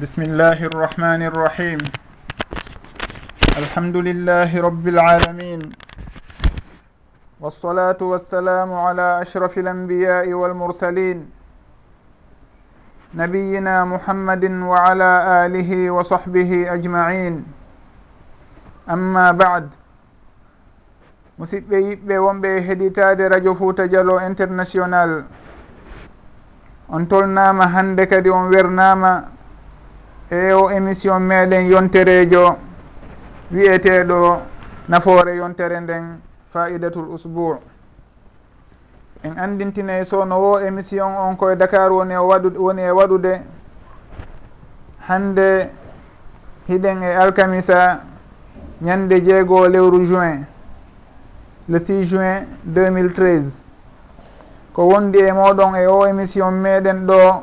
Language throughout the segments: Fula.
بسم الله الرحمن الرحيم الحمد لله رب العالمين والصلاة والسلام على أشرف الأنبياء والمرسلين نبينا محمد وعلى آله وصحبه أجمعين أما بعد musidɓe yiɓɓe wonɓe heɗitade radio fouta dialo international. On tolnama hande kadi on wernama e o émission meɗen yonterejo wiyeteɗo nafoore yontere nden faidatul usbou en andintinayi sowno wo émission on koye dakar woni o waɗu woni e waɗude hande hiɗen e alkamisa ñande jeegoo lewru juin le 6 juin 2013 ko wondi e moɗon e o émission meɗen ɗo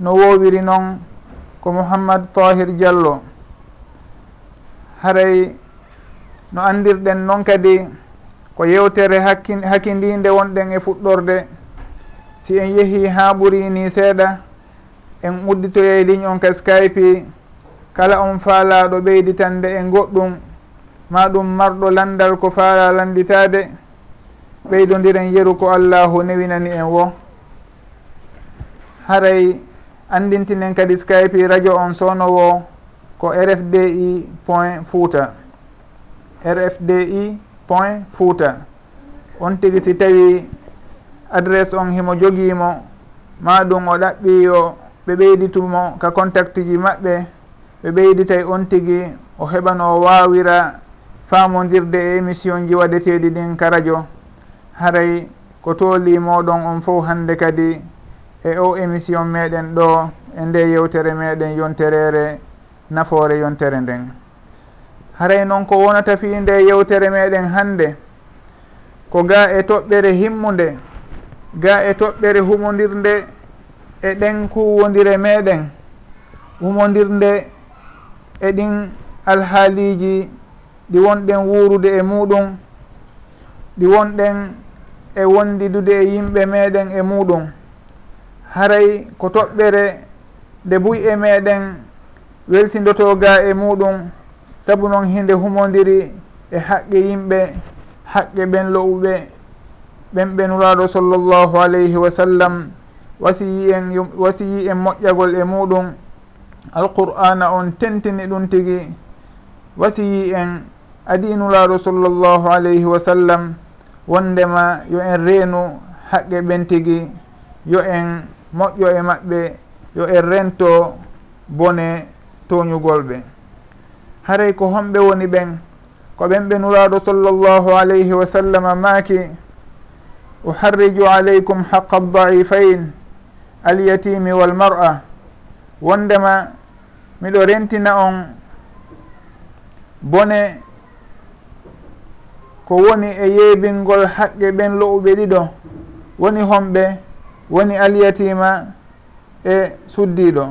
no wowiri noon ko mouhammad tahir diallo. Haray no andirɗen noon kadi ko yewtere hakki hakkidinde wonɗen e fuɗɗorde. Si en yeehi ha ɓuri ni seeɗa en udditoye ligne on ka skype kala on faalaɗo ɓeyditande e goɗɗum. Ma ɗum marɗo landal ko faala landitade ɓeydodiren yeru ko allahu newinani en wo. Haray andintinen kadi skype radio on sownowo ko rfdi point fouta. Rfdi point fouta. On tigi si tawi adresse on himo jogiimo ma ɗum o ɗaɓɓiyo ɓe ɓeyditumo ka contact ji maɓɓe ɓe ɓeyditay on tigi o heɓano wawira famodirde e émission ji waɗeteɗi ɗin ka radio. Haray ko tooli moɗon on fof hande kadi e o émission meɗen ɗo e nde yewtere meɗen yonterere nafoore yontere nden. Haray noon ko wonata fi nde yewtere meɗen hande ko ga e toɓɓere himmude ga e toɓɓere humodirde e ɗen kuwodire meɗen humodirde e ɗin alhaaliji ɗi wonɗen wuurude e muɗum ɗi wonɗen e wondidude e yimɓe meɗen e muɗum. haray ko toɓɓere nde buy e meɗen welsidotoga e muɗum saabu noon hinde humodiri e haqqe yimɓe haqqe ɓen lowɓe ɓen ɓe nuraɗo sallllahu alayhi wa sallam wasiyi en wasiyi en moƴƴagol e muɗum. Alqur'ana on tentini ɗum tigi wasiyi en adi nuraɗo sallllahu alayhi wa sallam wondema yo en reenu haqqe ɓen tigi yo en moƴƴo e maɓɓe yo en rento bone toñugolɓe haray ko homɓe woni ɓen ko ɓen ɓe nuraɗo sallllahu alayhi wa sallam maaki uharriju aleykum haqa aldaifain alyatimi walmar'a. Wondema miɗo rentina on bone ko woni e yeebingol haqqe ɓen lo'uɓe ɗiɗo. Woni homɓe woni alyatima e suddiɗo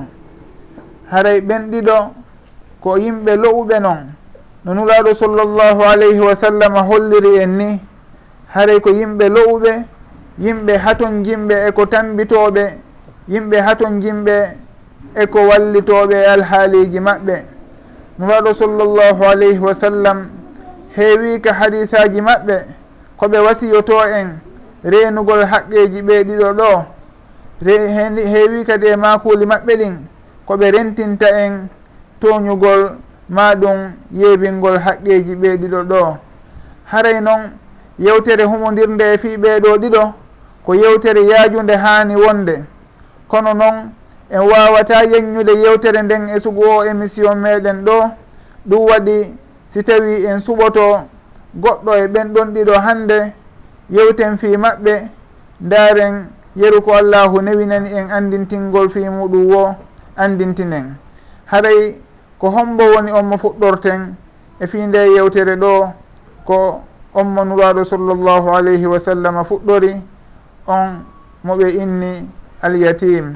haray ɓen ɗiɗo ko yimɓe lo'uɓe noon no nuraɗo sallllahu alayhi wa sallam holliri en ni haray ko yimɓe lo'uɓe yimɓe haton jimɓe eko tambitoɓe yimɓe haton jimɓe eko wallitoɓe e alhaaliji maɓɓe. Nuraɗo sallllahu alayhi wa sallam heewi ka hadisaji maɓɓe koɓe wasiyoto en. reenugol haqqeeji ɓe ɗiɗo ɗo. Heewi kadi e maakuuli maɓɓe ɗin ko ɓe rentinta en toñugol ma ɗum yeebingol haqqeeji ɓe ɗiɗo ɗo. Haray noon yewtere humodirnde e fii ɓeeɗo ɗiɗo ko yewtere yaajunde haani wonde. Kono noon en wawata yeññude yewtere nden e sugu o émission meɗen ɗo. Ɗum waɗi si tawi en suɓoto goɗɗo e ɓen ɗon ɗiɗo hannde yewten fi maɓɓe ndaren yeru ko allahu newinani en andintingol fi muɗum wo andintinen. Haray ko hombo woni on mo fuɗɗorten e fi nde yewtere ɗo ko on mo nuraɗo sallllahu alayhi wa sallam fuɗɗori on moɓe inni alyatim.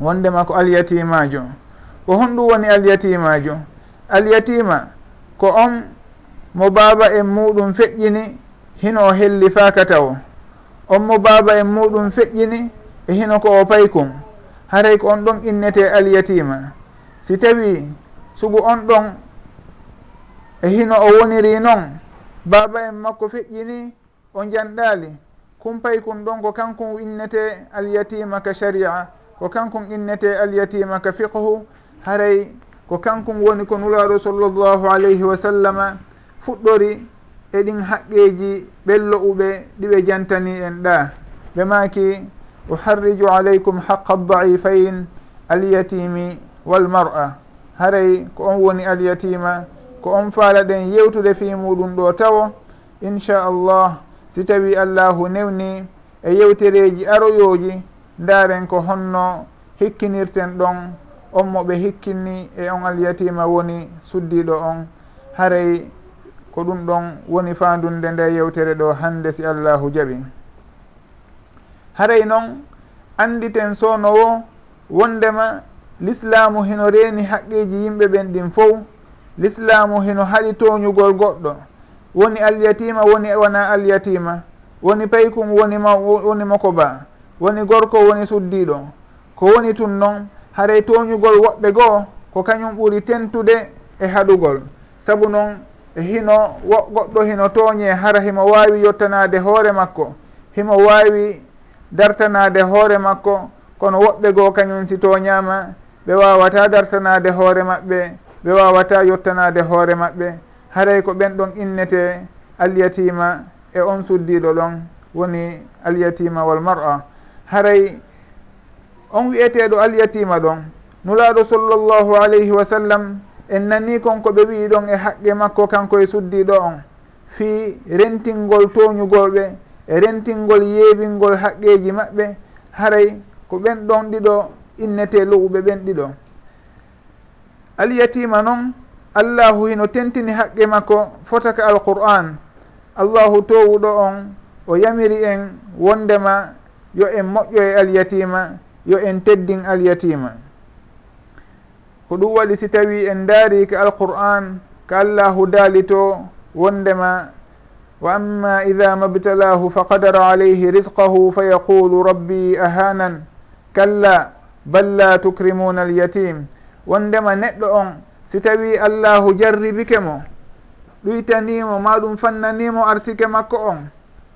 Wondema ko alyatimajo ko honɗum woni alyatimajo alyatima ko on mo baaba en muɗum feƴƴini hino helli faka taw. On mo baaba en muɗum feƴƴini e hino ko o paykum. Haray ko on ɗon innete alyatima. Si tawi sugu on ɗon e hino o woniri noon baaba en makko feƴƴini o janɗali kumpay kun ɗon ko kankum innete alyatima ka sharia ko kankum innete alyatima ka fiqhu. Haray ko kankum woni ko nulaaɗo sallllahu alayhi wa sallama. Fuɗɗori eɗin haqqeji ɓello uɓe ɗiɓe jantani en ɗa. Ɓe maki uharriju aleykum haqa daifain alyatimi walmar'a haray ko on woni alyatima ko on faala ɗen yewtude fi muɗum ɗo tawo inchallah si tawi allahu newni e yewtereji aroyoji ndaren ko honno hikkinirten ɗon on mo ɓe hikkinni e on alyatima woni suddiɗo on. Haray ko ɗum ɗon woni fandunde nde yewtere ɗo hande si allahu jaɓi. Haray noon anditen sownowo wondema l'islamu hino reeni haqqiji yimɓe ɓen ɗin fof l'islamu hino haɗi toñugol goɗɗo. Woni alyatima woni e wona alyatima. Woni paykum woni ma woni mako ba. Woni gorko woni suddiɗo ko woni tun noon haray toñugol woɓɓe goo ko kañum ɓuri tentude e haɗugol. Saabu noon hino wo goɗɗo hino tooñe hara himo waawi yottanade hoore makko. Himo waawi dartanade hoore makko. Kono woɓɓe goo kañum si tooñama ɓe wawata dartanade hoore maɓɓe ɓe wawata yottanade hoore maɓɓe. Haray ko ɓen ɗon innete alyatima e on suddiɗo ɗon woni alyatima wal mar'a. Haray on wiyeteɗo alyatima ɗon. Nulaɗo sallllahu alayhi wa sallam en nani kon ko ɓe wii ɗon e haqqe makko kanko e suddiɗo on. Fii rentingol toñugolɓe e rentingol yeewingol haqqeeji maɓɓe haray ko ɓen ɗon ɗiɗo innete lowɓe ɓen ɗiɗo alyatima noon allahu hino tentini haqqe makko fotaka alqur'an. Allahu towuɗo on o yamiri en wondema yo en moƴƴo e alyatima yo en teddin alyatima ko ɗum waɗi si tawi en daari ka alqur'an ka allahu daali to wondema wa amma ida mabtalahu fa qadara alayhi risqahu fa yaqulu rabbi ahanan. Kalla bal la tukrimuna alyatim. Wondema neɗɗo on si tawi allahu jarribike mo ɗuytanimo ma ɗum fannanimo arsike makko on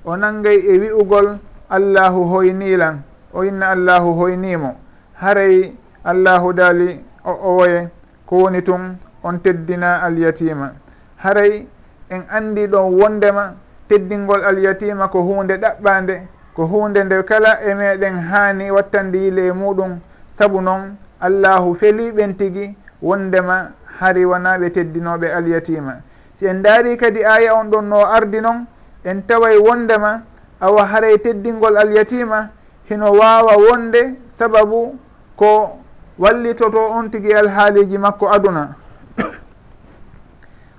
o nangay e wi'ugol allahu hoynilan. O inna allahu hoynimo. Haray allahu daali o owoye ko woni tun on teddina alyatima. Haray en andi ɗon wondema teddingol alyatima ko hunde ɗaɓɓande ko hunde nde kala e meɗen hani wattandi yile e muɗum. Saabu noon allahu feli ɓen tigi wondema hari wona ɓe teddinoɓe alyatima. Si en daari kadi aya on ɗon no ardi noon en taway wondema awa haray teddingol alyatima hino wawa wonde sababu ko wallitoto on tigui alhaaliji makko aduna.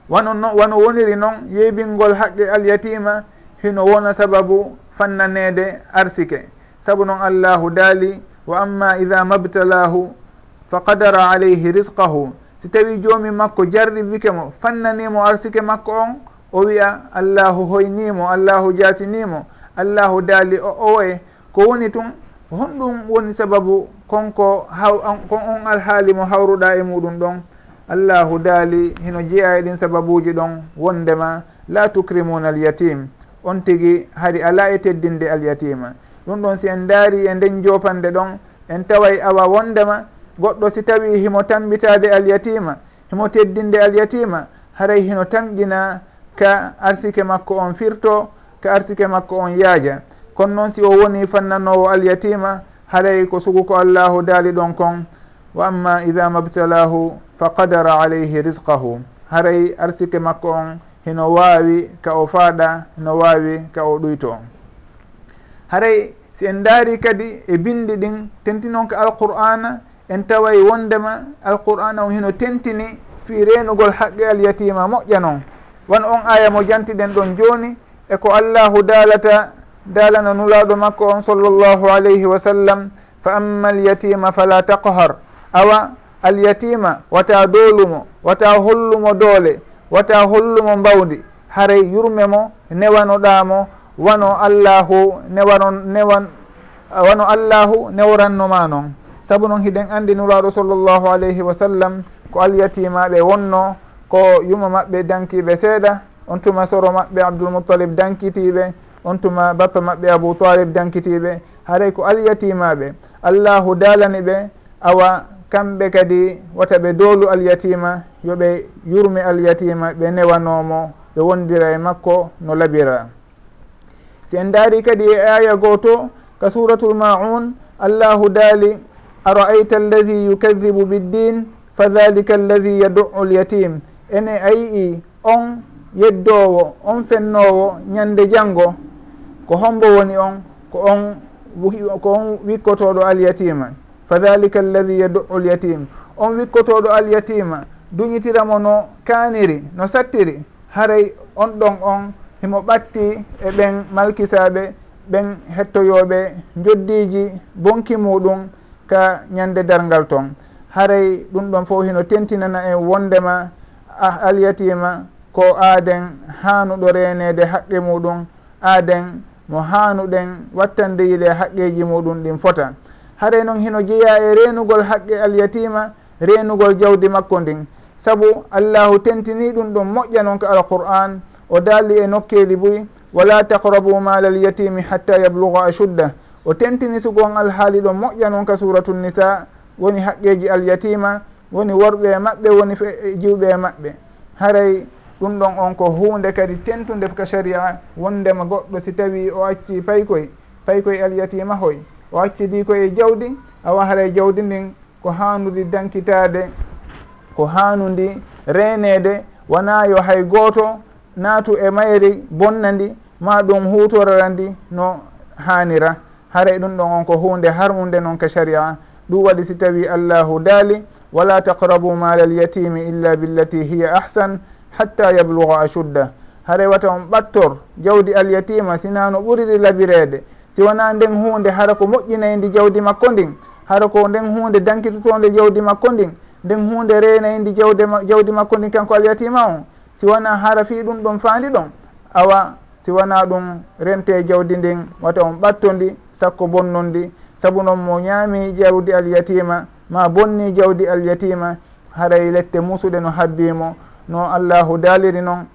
Wano no wano woniri noon yeybingol haqqe alyatima hino wona sababu fannanede arsike. Saabu noon allahu daali wa amma ida mabtalahu fa qadara alayhi risqahu si tawi joomi makko jarribike mo fannanimo arsike makko on o wiya allahu hoynimo allahu jasinimo allahu daali o owoye ko woni tun honɗum woni sababu konko haw kon on alhaali mo hawruɗa e muɗum ɗon. Allahu daali hino jeeya e ɗin sababuji ɗon wondema la tukrimuna alyatim on tigi hari ala e teddinde alyatima ɗum ɗon si en daari e nden jopande ɗon en taway awa wondema. Goɗɗo si tawi himo tambitade alyatima himo teddinde alyatima haray hino tamƴina ka arsike makko on firto ka arsike makko on yaaja. Kono noon si o woni fannanowo alyatima haɗay ko sugu ko allahu daali ɗon kon wa amma ida mabtalahu fa qadara alayhi risqahu haray arsike makko on hino wawi ka o faaɗa hino wawi ka o ɗuyto. Haray si en daari kadi e bindi ɗin tentinon ka alqur'ana en taway wondema alqur'ana on hino tentini fi renugol haqqe al yatima moƴƴa noon won on aya mo jantiɗen ɗon jooni eko allahu daalata daalana nulaɗo makko on sallllahu alayhi wa sallam fa amma alyatima fala taqhar. Awa alyatima wata doolumo wata hollumo doole wata hollumo mbawdi haray yurme mo newanoɗamo wano allahu newano newan wano allahu neworannoma noon saabu noon hiɗen andi nuraɗo sallllahu alayhi wa sallam ko alyatimaɓe wonno ko yuma maɓɓe dankiɓe seeɗa on tuma soro maɓɓe abdoulmoutalib dankitiɓe on tuma bappa maɓɓe abou talib dankitiɓe haray ko alyatimaɓe. Allahu dalani ɓe awa kamɓe kadi wata ɓe doolu alyatima yoɓe yurmi alyatima ɓe newanomo ɓe wondira e makko no labira. Si en daari kadi e aya goto ka suratul maun allahu daali araayta alladi yukadibu biddin fa dhalika alladi yaduu lyatim ene a yii on yeddowo on fennowo ñande janngo. ko hombo woni on ko on ko on wikkotoɗo alyatima. Fa dhalika alladi yadu'u lyatim on wikkotoɗo alyatima duñitiramo no kaniri no sattiri. Haray on ɗon on himo ɓatti e ɓen malkisaɓe ɓen hettoyoɓe joddiji bonki muɗum ka ñande dargal ton. Haray ɗum ɗon fof hino tentinana en wondema ah, alyatima ko aaden hanuɗo renede haqqe muɗum. Aaden mo hanuɗen wattandeyile haqqeji muɗum ɗin fota haray noon hino jeeya e renugol haqqe alyatima renugol jawdi makko ndin. Saabu allahu tentini ɗum ɗum moƴƴa noon ko alqur'an o daali e nokkeli boyi wala taqrabu mala alyatimi hatta yabluga ashudda. O tentini sugon alhaali ɗo moƴƴa noon ka suratu nisa woni haqqeji alyatima woni worɓe e maɓɓe woni e jiwɓe e maɓɓe. Haray ɗum ɗon on ko hunde kadi tentude ko sharia wondema goɗɗo si tawi o acci paykoy paykoye alyatima hoy o accidi koye jawdi awa haray jawdi ndin ko hanudi dankitade ko hanudi renede wona yo hay goto naatu e mayri bonna ndi ma ɗum hutorara ndi no hanira haray ɗum ɗon on ko hunde harmude noon ka sharia. Ɗum waɗi si tawi allahu daali wala taqrabu mala alyatimi illa billati hiya ahsan hatta yabluga ashudda. Ha wata on ɓattor jawdi alyatima sina no ɓuriri labirede si wona nden hunde hara ko moƴƴinayi jawdi makko ndin hara ko nden hunde dankitotode jawdi makko ndin nden hunde renayndi jawde jawdi makko ndin kanko alyatima on. Si wona hara fi ɗum ɗon faandi ɗon awa si wona ɗum rente jawdi ndin wata on ɓattondi sakko bonnondi saabu noon mo ñaami jawdi alyatima ma bonni jawdi alyatima haray lette musuɗe no habbimo. no allahu daaliri noon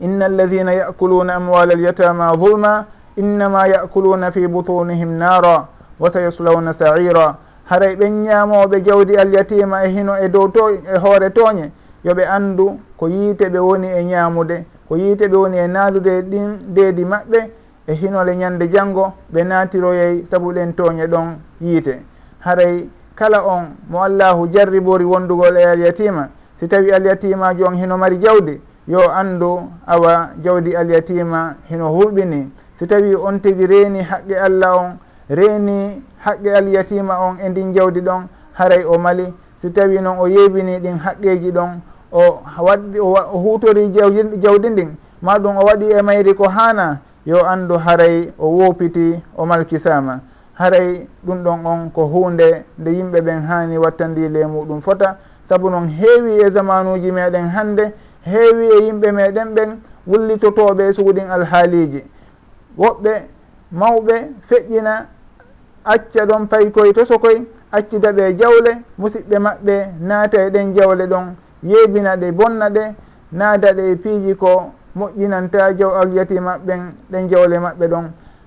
inna alladina yakuluna amwala alyatama zulma innama yakuluna fi butunihim nara wa sayaslawna saira. Haray ɓen ñamoɓe jawdi alyatima e hino e dow to e hoore tooñe yoɓe andu ko yiite ɓe woni e ñaamude ko yiite ɓe woni e naalude ɗin deedi maɓɓe e hinole ñande janngo ɓe naatiroyey sabu ɗen tooñe ɗon yiite. Haray kala on mo allahu jarribori wondugol e alyatima. si tawi alyatima jon hino mari jawdi yo andu awa jawdi alyatima hino hurɓini si tawi on tigi reeni haqqe allah on reeni haqqe alyatima on e ndin jawdi ɗon haray o mali. Si tawi noon o yeɓini ɗin haqqeji ɗon o waɗi o hutori jawdi ndin ma ɗum o waɗi e mayri ko hana yo andu haray o wopiti o malkisama haray ɗum ɗon on ko hunde nde yimɓe ɓen hani wattandile muɗum fota. saabu noon heewi e zamanuji meɗen hande heewi e yimɓe meɗen ɓen wullitotoɓe suuɗin alhaaliji woɓɓe mawɓe feƴƴina acca ɗon pay koye tosokoye accida ɓe jawle musidɓe maɓɓe naata e ɗen jawle ɗon yeebina ɗe bonna ɗe naada ɗe e piiji ko moƴƴinanta jaw alyati maɓɓen ɗen jawle maɓɓe ɗon.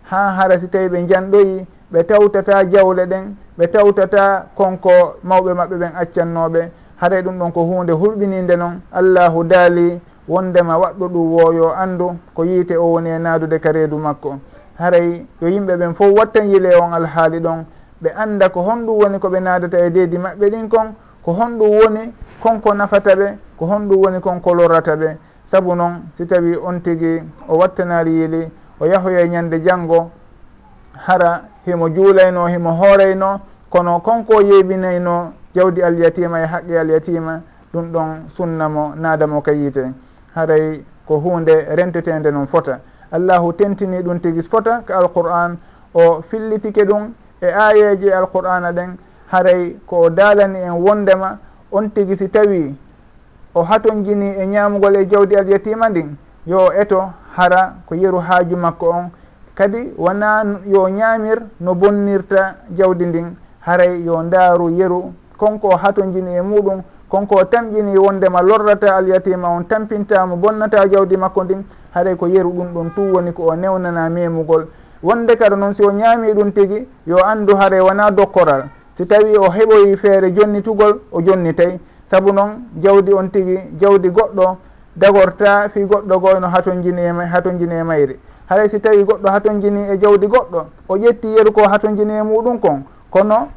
Ha hara si tawi ɓe janɗoyi ɓe tawtata jawle ɗen ɓe tawtata konko mawɓe maɓɓe ɓen accannoɓe haray ɗum ɗon ko hunde hulɓininde noon allahu daali wondema waɗɗo ɗum woyo andu ko yiite o woni e naadude ka reedu makko. Haray yo yimɓe ɓen fof wattan yile on alhaali ɗon. Ɓe anda ko honɗum woni koɓe naadata e deedi maɓɓe ɗin kon ko honɗum woni konko nafata ɓe ko honɗum woni konko lorrata ɓe. Saabu noon si tawi on tigi o wattanari yili o yahoya e ñande janngo hara himo juulayno himo hoorayno kono konko yeeɓinayno jawdi alyatima e haqqi alyatima ɗum ɗon sunnamo naadamo ka yiite. Haray ko hunde rentetede noon fota. Allahu tentini ɗum tigi fota ko alqur'an o fillitike ɗum e ayeji alqur'ana ɗen haray ko o daalani en wondema on tigi si tawi o haton jini e ñamugol e jawdi alyatima ndin yo eto hara ko yeru haaju makko on. Kadi wona yo ñamir no bonnirta jawdi ndin. Haray yo ndaaru yeru konko hatojini e muɗum konko tamƴini wondema lorrata alyatima on tampintamo bonnata jawdi makko ndin. Haɗay ko yeru ɗum ɗon tu woni ko o newnana memugol. Wonde kada noon si o ñaami ɗum tigui yo andu haare wona dokkoral. Si tawi o heɓoyi feere jonnitugol o jonnitay. Saabu noon jawdi on tigui jawdi goɗɗo dagorta fi goɗɗo go no haton jini e haton jini e mayri. Haray si tawi goɗɗo haton jini e jawdi goɗɗo o ƴetti yeru ko haton jini e muɗum kon. Kono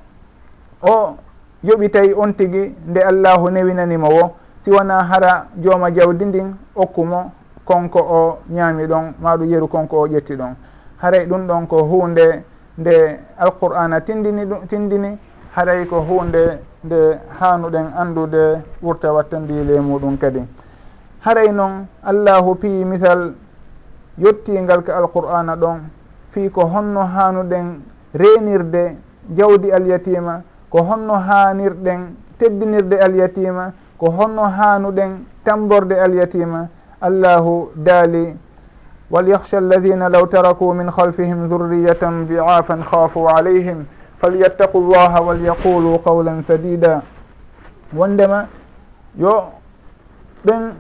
o yoɓi tawi on tigui nde allahu newinanimo wo. Si wona hara jooma jawdi ndin okkumo konko o ñaami ɗon maɗum yeru konko o ƴetti ɗon. Haray ɗum ɗon ko hunde nde alqur'ana tindini ɗum tindini haray ko hunde nde hanuɗen andude ɓurta wattandile muɗum kadi. Haray noon allahu pii misal yettingal ka alqur'ana ɗon fii ko honno hanuɗen renirde jawdi alyatima ko honno hanirɗen teddinirde alyatima ko honno hanuɗen tamborde alyatima allahu daali وليخشى alladina law taraku min halfihim dhurriyatan diafan khafu alayhim falyattaqu llaha walyaqulu qawlan sadida. Wondema yo ɓen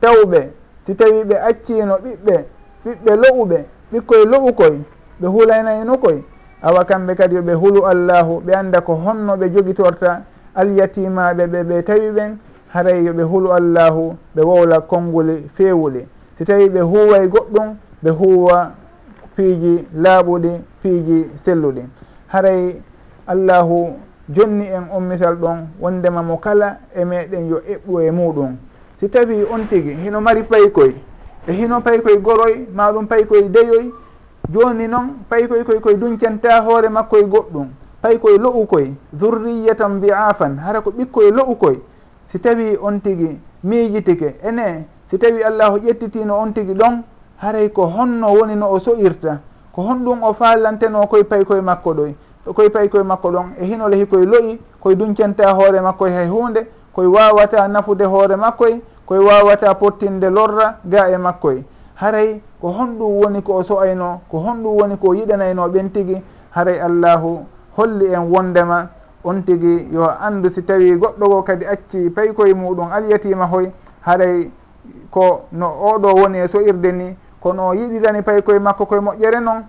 tawɓe si tawi ɓe accino ɓiɓɓe ɓiɓɓe lo'uɓe ɓikkoye lo'ukoy ɓe hulaynayno nokoy awa kamɓe kadi yoɓe hulu allahu ɓe anda ko honno ɓe jogitorta alyatimaɓe ɓe ɓe tawi ɓen haray yoɓe hulu allahu ɓe wowla konnguli fewuli si tawi ɓe huway goɗɗum ɓe huwa piiji laaɓuɗi piiji selluɗi. Haray allahu jonni en on misal ɗon wondema mo kala e meɗen yo eɓɓu e muɗum. Si tawi on tigi hino mari paykoye e hino paykoye goroy maɗum paykoye deyoy joni noon payi koy koye koye duñcanta hoore makko e goɗɗum. Payi koye lo'u koye zurriyatan bi'afan hara ko ɓikkoye lo'u koy si tawi on tigi miijitike ene si tawi allahu ƴettitino on tigi ɗon haray ko honno woni no o so'irta. Ko honɗum o faalanteno koye payi koye makko ɗoy. Koye payi koye makko ɗon e hino lehi koye lo'i koye duñcanta hoore makkoye hay hunde koye wawata nafude hoore makkoye koye wawata pottinde lorra ga e makkoye haray ko honɗum woni ko o so'ayno ko honɗum woni ko yiɗanayno ɓen tigi haray allahu holli en wondema on tigi yo andu si tawi goɗɗo go kadi acci paykoye muɗum alyatima hoy haray ko no oɗo woni e so'irde ni kono o yiɗirani paykoye makko koye moƴƴere noon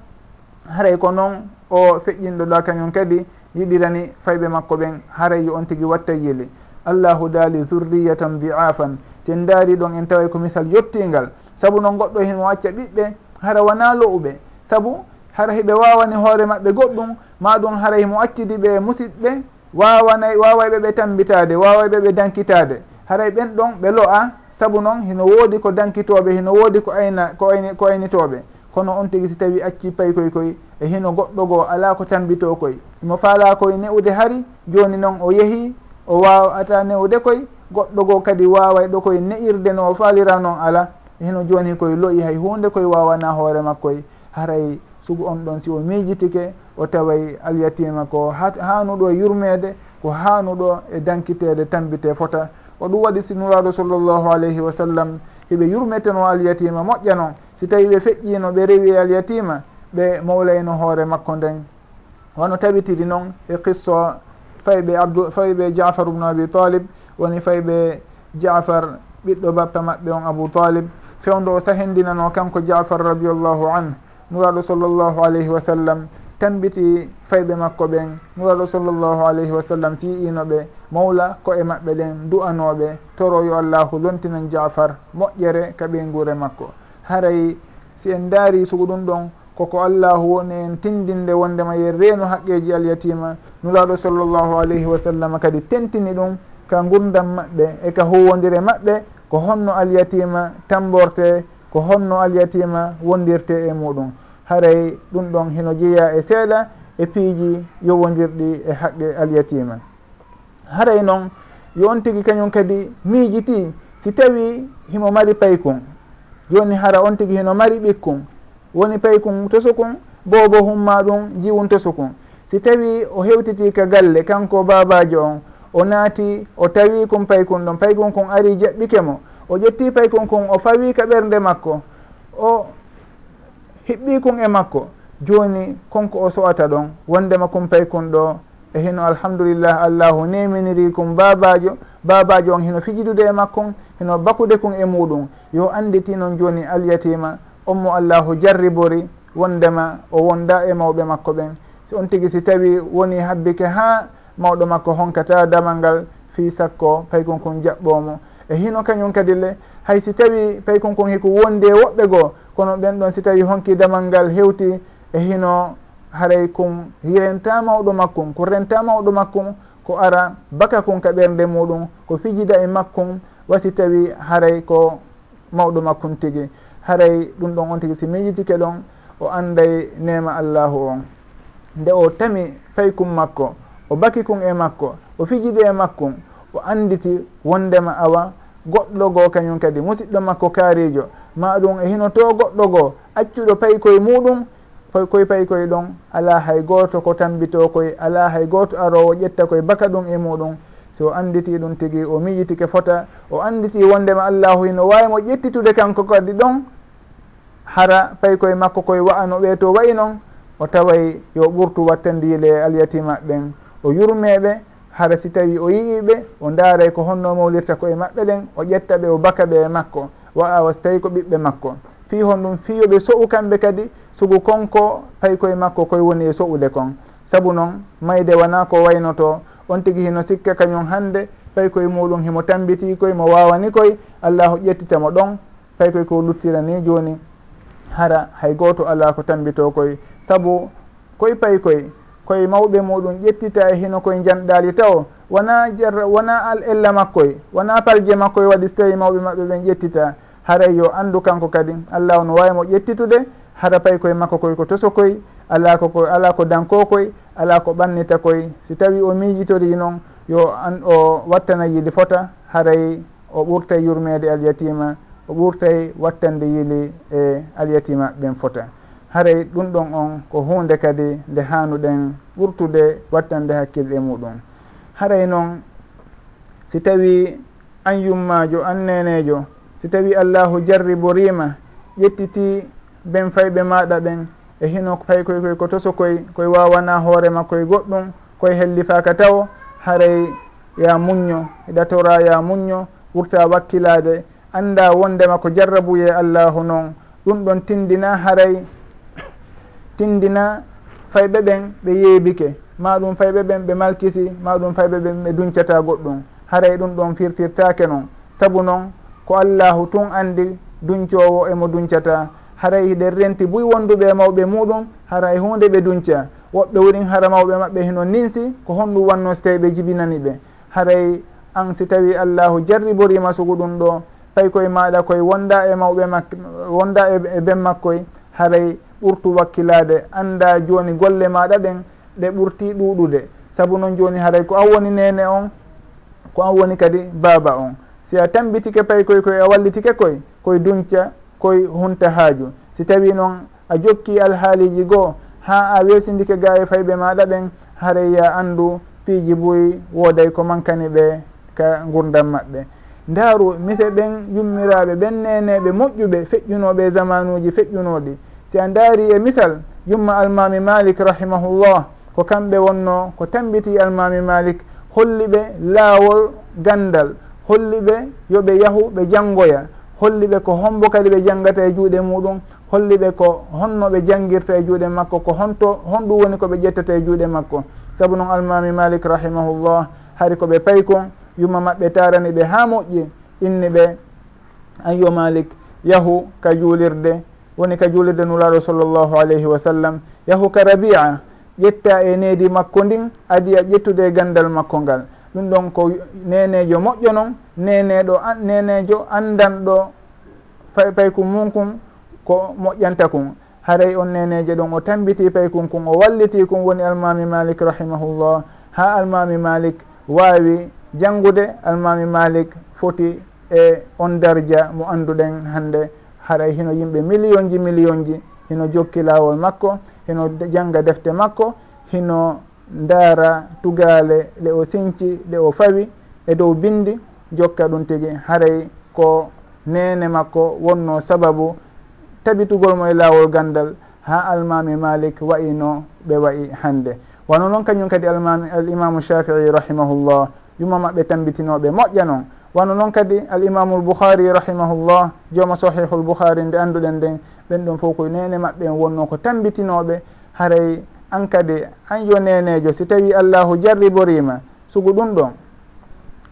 haray ko noon o feƴƴinɗo ɗa kañum kadi yiɗirani fayɓe makko ɓen haray yo on tigi watta yeli. Allahu daali zurriyatan bi'afan sen daari ɗon en tawa ko misal yettingal saabu noon goɗɗo himo acca ɓiɓɓe hara wona lo'uɓe. Saabu hara hiɓe wawani hoore maɓɓe goɗɗum maɗum hara himo accidi ɓe musidɓe wawanay wawayɓe ɓe tambitade wawayɓe ɓe dankitade. Haray e ɓen ɗon ɓe lo'a saabu noon hino woodi ko dankitoɓe hino woodi ko ayna ko ayni ko aynitoɓe. Kono on tigui si tawi acci pay koy koy e hino goɗɗo goo ala ko tambito koy. Imo faala koye newude hari joni noon o yeehi o wawata newude koy goɗɗo goo kadi waway ɗo koye ne'irde no o faalira noon ala. hino joni koye loyi hay hunde koye wawana hoore makkoye haray sugu on ɗon si o miijitike o taway alyatima ko hanuɗo e yurmede ko hanuɗo e dankitede tambite fota. O ɗum waɗi sinuraɗo sallllahu alayhi wa sallam hiɓe yurmeteno alyatima moƴƴano si tawi ɓe feƴƴino ɓe rewi e alyatima ɓe mawlayno hoore makko nden. Wono tabitiri noon e qisso fayɓe abdou fayɓe jafar ubnu abi talib woni fayɓe jafar ɓiɗɗo bappa maɓɓe on abou talib fewndo o sahendinano kanko jafar radiallahu an nuraɗo sallllahu alayhi wa sallam tambiti fayɓe makko ɓen nuraɗo sallllahu alayhi wa sallam si yiinoɓe mawla ko e maɓɓe ɗen du'anoɓe toroyo allahu lontinan jafar moƴƴere ka ɓe makko. Haray si en daari sugu ɗum ɗon koko allahu woni en tindinde wondema yo reeno haqqeji alyatima nuraɗo sallllahu alayhi wa sallam kadi tentini ɗum ka gurdam maɓɓe e ka huwodire maɓɓe ko honno alyatima tamborte ko honno alyatima wondirte e muɗum. Haray ɗum ɗon hino jeeya e seeɗa e piiji yowodirɗi e haqqe alyatima. Haray noon yo on tigi kañum kadi miijiti si tawi himo mari paykun. Joni hara on tigui hino mari ɓikkon woni paykun tosukun bobo humma ɗum jiwun tosukun si tawi o hewtiti ka galle kanko babajo on o naati o tawi kon paykun ɗon. Paykun kon ari jaɓɓike mo. O ƴetti paykun kon o fawi ka ɓernde makko. O hiɓɓi kon e makko. Joni konko o sowata ɗon. Wondema kon paykun ɗo e hino alhamdulillah allahu neminiri kon babajo babajo on hino fijidude e makkon hino bakude kon e muɗum yo anditi noon joni alyatima on mo allahu jarribori wondema o wonda e mawɓe makko ɓen. So on tigui si tawi woni habbike ha mawɗo makko honkata damal ngal fi sakko pay kon jaɓɓomo. E hino kañum kadi le hay si tawi pay kon hiko wondi e woɓɓe goo kono ɓen ɗon si tawi honki damal ngal hewti e hino haray kon renta mawɗo makkum ko renta mawɗo makkum ko ara baka kon ka ɓernde muɗum ko fijida e makkum wasi tawi haray ko mawɗo makkum tigi. Haray ɗum ɗon on tigi si miijitike ɗon o anday nema allahu on. Nde o tami faykum makko o baki kon e makko o fijidi e makkon o anditi wondema awa goɗɗo goo kañum kadi musidɗo makko kaarijo ma ɗum e hino to goɗɗo goo accuɗo pay koye muɗum koye pay koye ɗon ala hay gooto ko tambito koye ala hay gooto arowo ƴetta koye baka ɗum e muɗum. So anditi ɗum tigi o miijitike fota o anditi wondema allahu hino wawimo ƴettitude kanko kadi ɗon hara pay koye makko koye wa'ano ɓe to wayi noon o taway yo ɓurtu wattandile alyatima ɓen o yurmeɓe hara si tawi o yiiɓe o daaray ko honno mawlirta koye maɓɓe ɗen o ƴetta ɓe o baka ɓe e makko wa awa so tawi ko ɓiɓɓe makko. Fi hon ɗum fiyoɓe so'u kamɓe kadi sugu konko fayi koye makko koye woni e so'ude kon. Saabu noon mayde wona ko waynoto on tigui hino sikka kañum hande fayi koye muɗum himo tambiti koye mo wawani koye allahu ƴettitamo ɗon fayi koye ko luttira ni joni. Hara hay goto ala ko tambito koye saabu koye payi koye koye mawɓe muɗum ƴettita e hino koye janɗali taw wona jar wona al ella makkoye wona palje makkoye waɗi so tawi mawɓe maɓɓe ɓen ƴettita. Haray yo andu kanko kadi allah ono wawi mo ƴettitude hara pay koye makko koye ko toso koye ala koko ala ko danko koye ala ko ɓannita koye si tawi o miijitori noon yo an o wattana yiili fota haray o ɓurtay yurmede alyatima o ɓurtay wattande yiili e alyatima ɓen fota. haray ɗum ɗon on ko hunde kadi nde hanuɗen ɓurtude wattande hakkille muɗum. Haray noon si tawi an yummajo an nenejo si tawi allahu jarribo rima ƴettiti ɓen fayɓe maɗa ɓen e hino fay koy koy ko toso koy koye wawana hoorema koye goɗɗum koye hellifaka taw haray ya muñño ɗatora ya muñño ɓurta wakkilade anda wondema ko jarrabuye allahu noon ɗum ɗon tindina haray tindina fayɓe ɓen ɓe yeebike. Ma ɗum fayɓe ɓen ɓe malkisi ma ɗum fayɓe ɓen ɓe duncata goɗɗum. Haray ɗum ɗon firtirtake noon saabu noon ko allahu tun andi duncowo emo duncata. Haray hiɗen renti buy wonduɓe mawɓe muɗum haray e hunde ɓe dunca. Woɓɓe wurin hara mawɓe maɓɓe hino ninsi ko honɗum wanno so tawi ɓe jibinani ɓe. Haray an si tawi allahu jarriborima sugu ɗum ɗo fay koye maɗa koye wonda e mawɓe mak wonda e, e ben makkoye haray ɓurtu wakkilade anda joni golle maɗa ɗen ɗe ɓurti ɗuɗude saabu noon joni haray ko an woni nene on ko an woni kadi baaba on. Si a tambitike pay koye koye a wallitike koye koye dunca koye hunta haaju. Si tawi noon a jokki alhaaliji goo ha a weesindike ga e fayɓe maɗa ɓen haray ya andu piiji boyi wooday ko mankani ɓe ka gurdam maɓɓe. Ndaaru mise ɓen yummiraɓe ɓen neneɓe moƴƴuɓe feƴƴunoɓe zamanuji feƴƴunoɗi si a ndaari e misal yumma almami malik rahimahullah ko kamɓe wonno ko tambiti almami malik holli ɓe laawol gandal holli ɓe yoɓe yahu ɓe janngoya holli ɓe ko hombo kadi ɓe janngata e juuɗe muɗum holli ɓe ko honno ɓe janngirta e juuɗe makko ko honto honɗum woni ko ɓe ƴettata e juuɗe makko. Sabu noon almami malik rahimahullah hari koɓe pay kon yumma maɓɓe tarani ɓe ha moƴƴi inni ɓe ayyo malik yahu ka juulirde woni ka juulirde nulaaɗo sallllahu alayhi wa sallam yahu ka rabia ƴetta e needi makko ndin adiya ƴettude e ganndal makko ngal. Ɗum ɗon ko nenejo moƴƴo noon neneɗo nenejo andanɗo paykum mum kum ko moƴƴanta kum haray on neneje ɗon o tambiti paykun kum o walliti kum woni almami malik rahimahullah. Ha almami malik wawi janngude almami malik foti e on darja mo anduɗen hannde. haray hino yimɓe million ji million ji hino jokki laawol makko hino jangga defte makko hino ndaara tugaale ɗe o sinci ɗe o fawi e dow bindi jokka ɗum tigi haray ko nene makko wonno sababu tabitugol mo e laawol gandal ha almami malik wayino ɓe wayi hande wano noon kañum kadi almami alimamu shafii rahimahullah yumma maɓɓe tambitinoɓe moƴƴa noon. wano noon kadi alimamu lboukhari rahimahullah jooma sahihu lboukhari nde annduɗen nden ɓen ɗon fof koye nene maɓɓe en wonno ko tambitinoɓe haray an kadi an yo nenejo si tawi allahu jarriborima sugu ɗum ɗon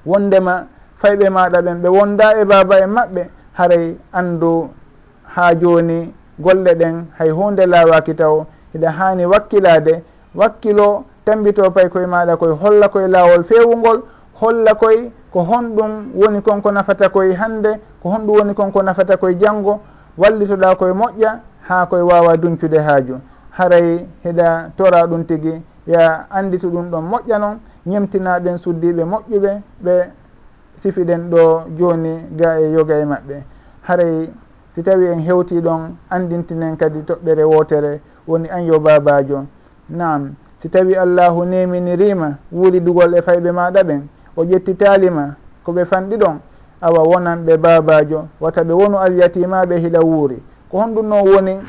wondema fayɓe maɗa ɓen ɓe wonda e baba en maɓɓe haray andu ha joni golle ɗen hay hunde lawaki taw hiɗa hani wakkilade wakkilo tambito pay koye maɗa koye holla koye lawol fewugol holla koye ko honɗum woni konko nafata koye hande ko honɗum woni konko nafata koye janggo wallitoɗa koye moƴƴa ha koye wawa duncude haaju haray heɗa tora ɗum tigui ya andito ɗum ɗon moƴƴa noon ñemtinaɗen suddiɓe moƴƴuɓe ɓe sifiɗen ɗo joni ga e yoga e maɓɓe. Haray si tawi en hewti ɗon andintinen kadi toɓɓere wotere woni an yo babajo. Nam si tawi allahu neminirima wuridugol e fayɓe maɗa ɓen o ƴettitalima koɓe fanɗi ɗon awa wonan ɓe babajo wata ɓe wonu alyatimaɓe hila wuuri. Ko honɗum noon woni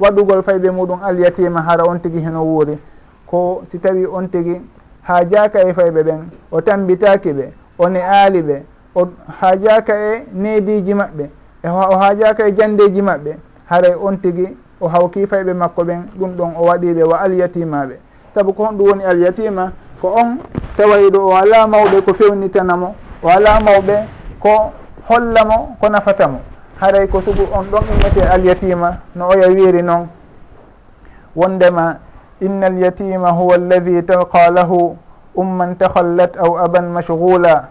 waɗugol fayɓe muɗum alyatima hara on tigui heno wuuri. Ko si tawi on tigui ha jaaka e fayɓe ɓen o tambitaki ɓe one aali ɓe o ha jaka e neediji maɓɓe e o ha jaka e jandeji maɓɓe haray on tigui o hawki fayɓe makko ɓen ɗum ɗon o waɗiɓe wa alyatimaɓe saabu ko honɗum woni alyatima ko on tawayiɗo o ala mawɓe ko fewnitanamo o ala mawɓe ko hollamo ko nafatamo haray ko sugu on ɗon innete alyatima no oya wiiri noon. Wondema inna alyatima huwa alladi talqa lahu umman tahallat aw aban mashgula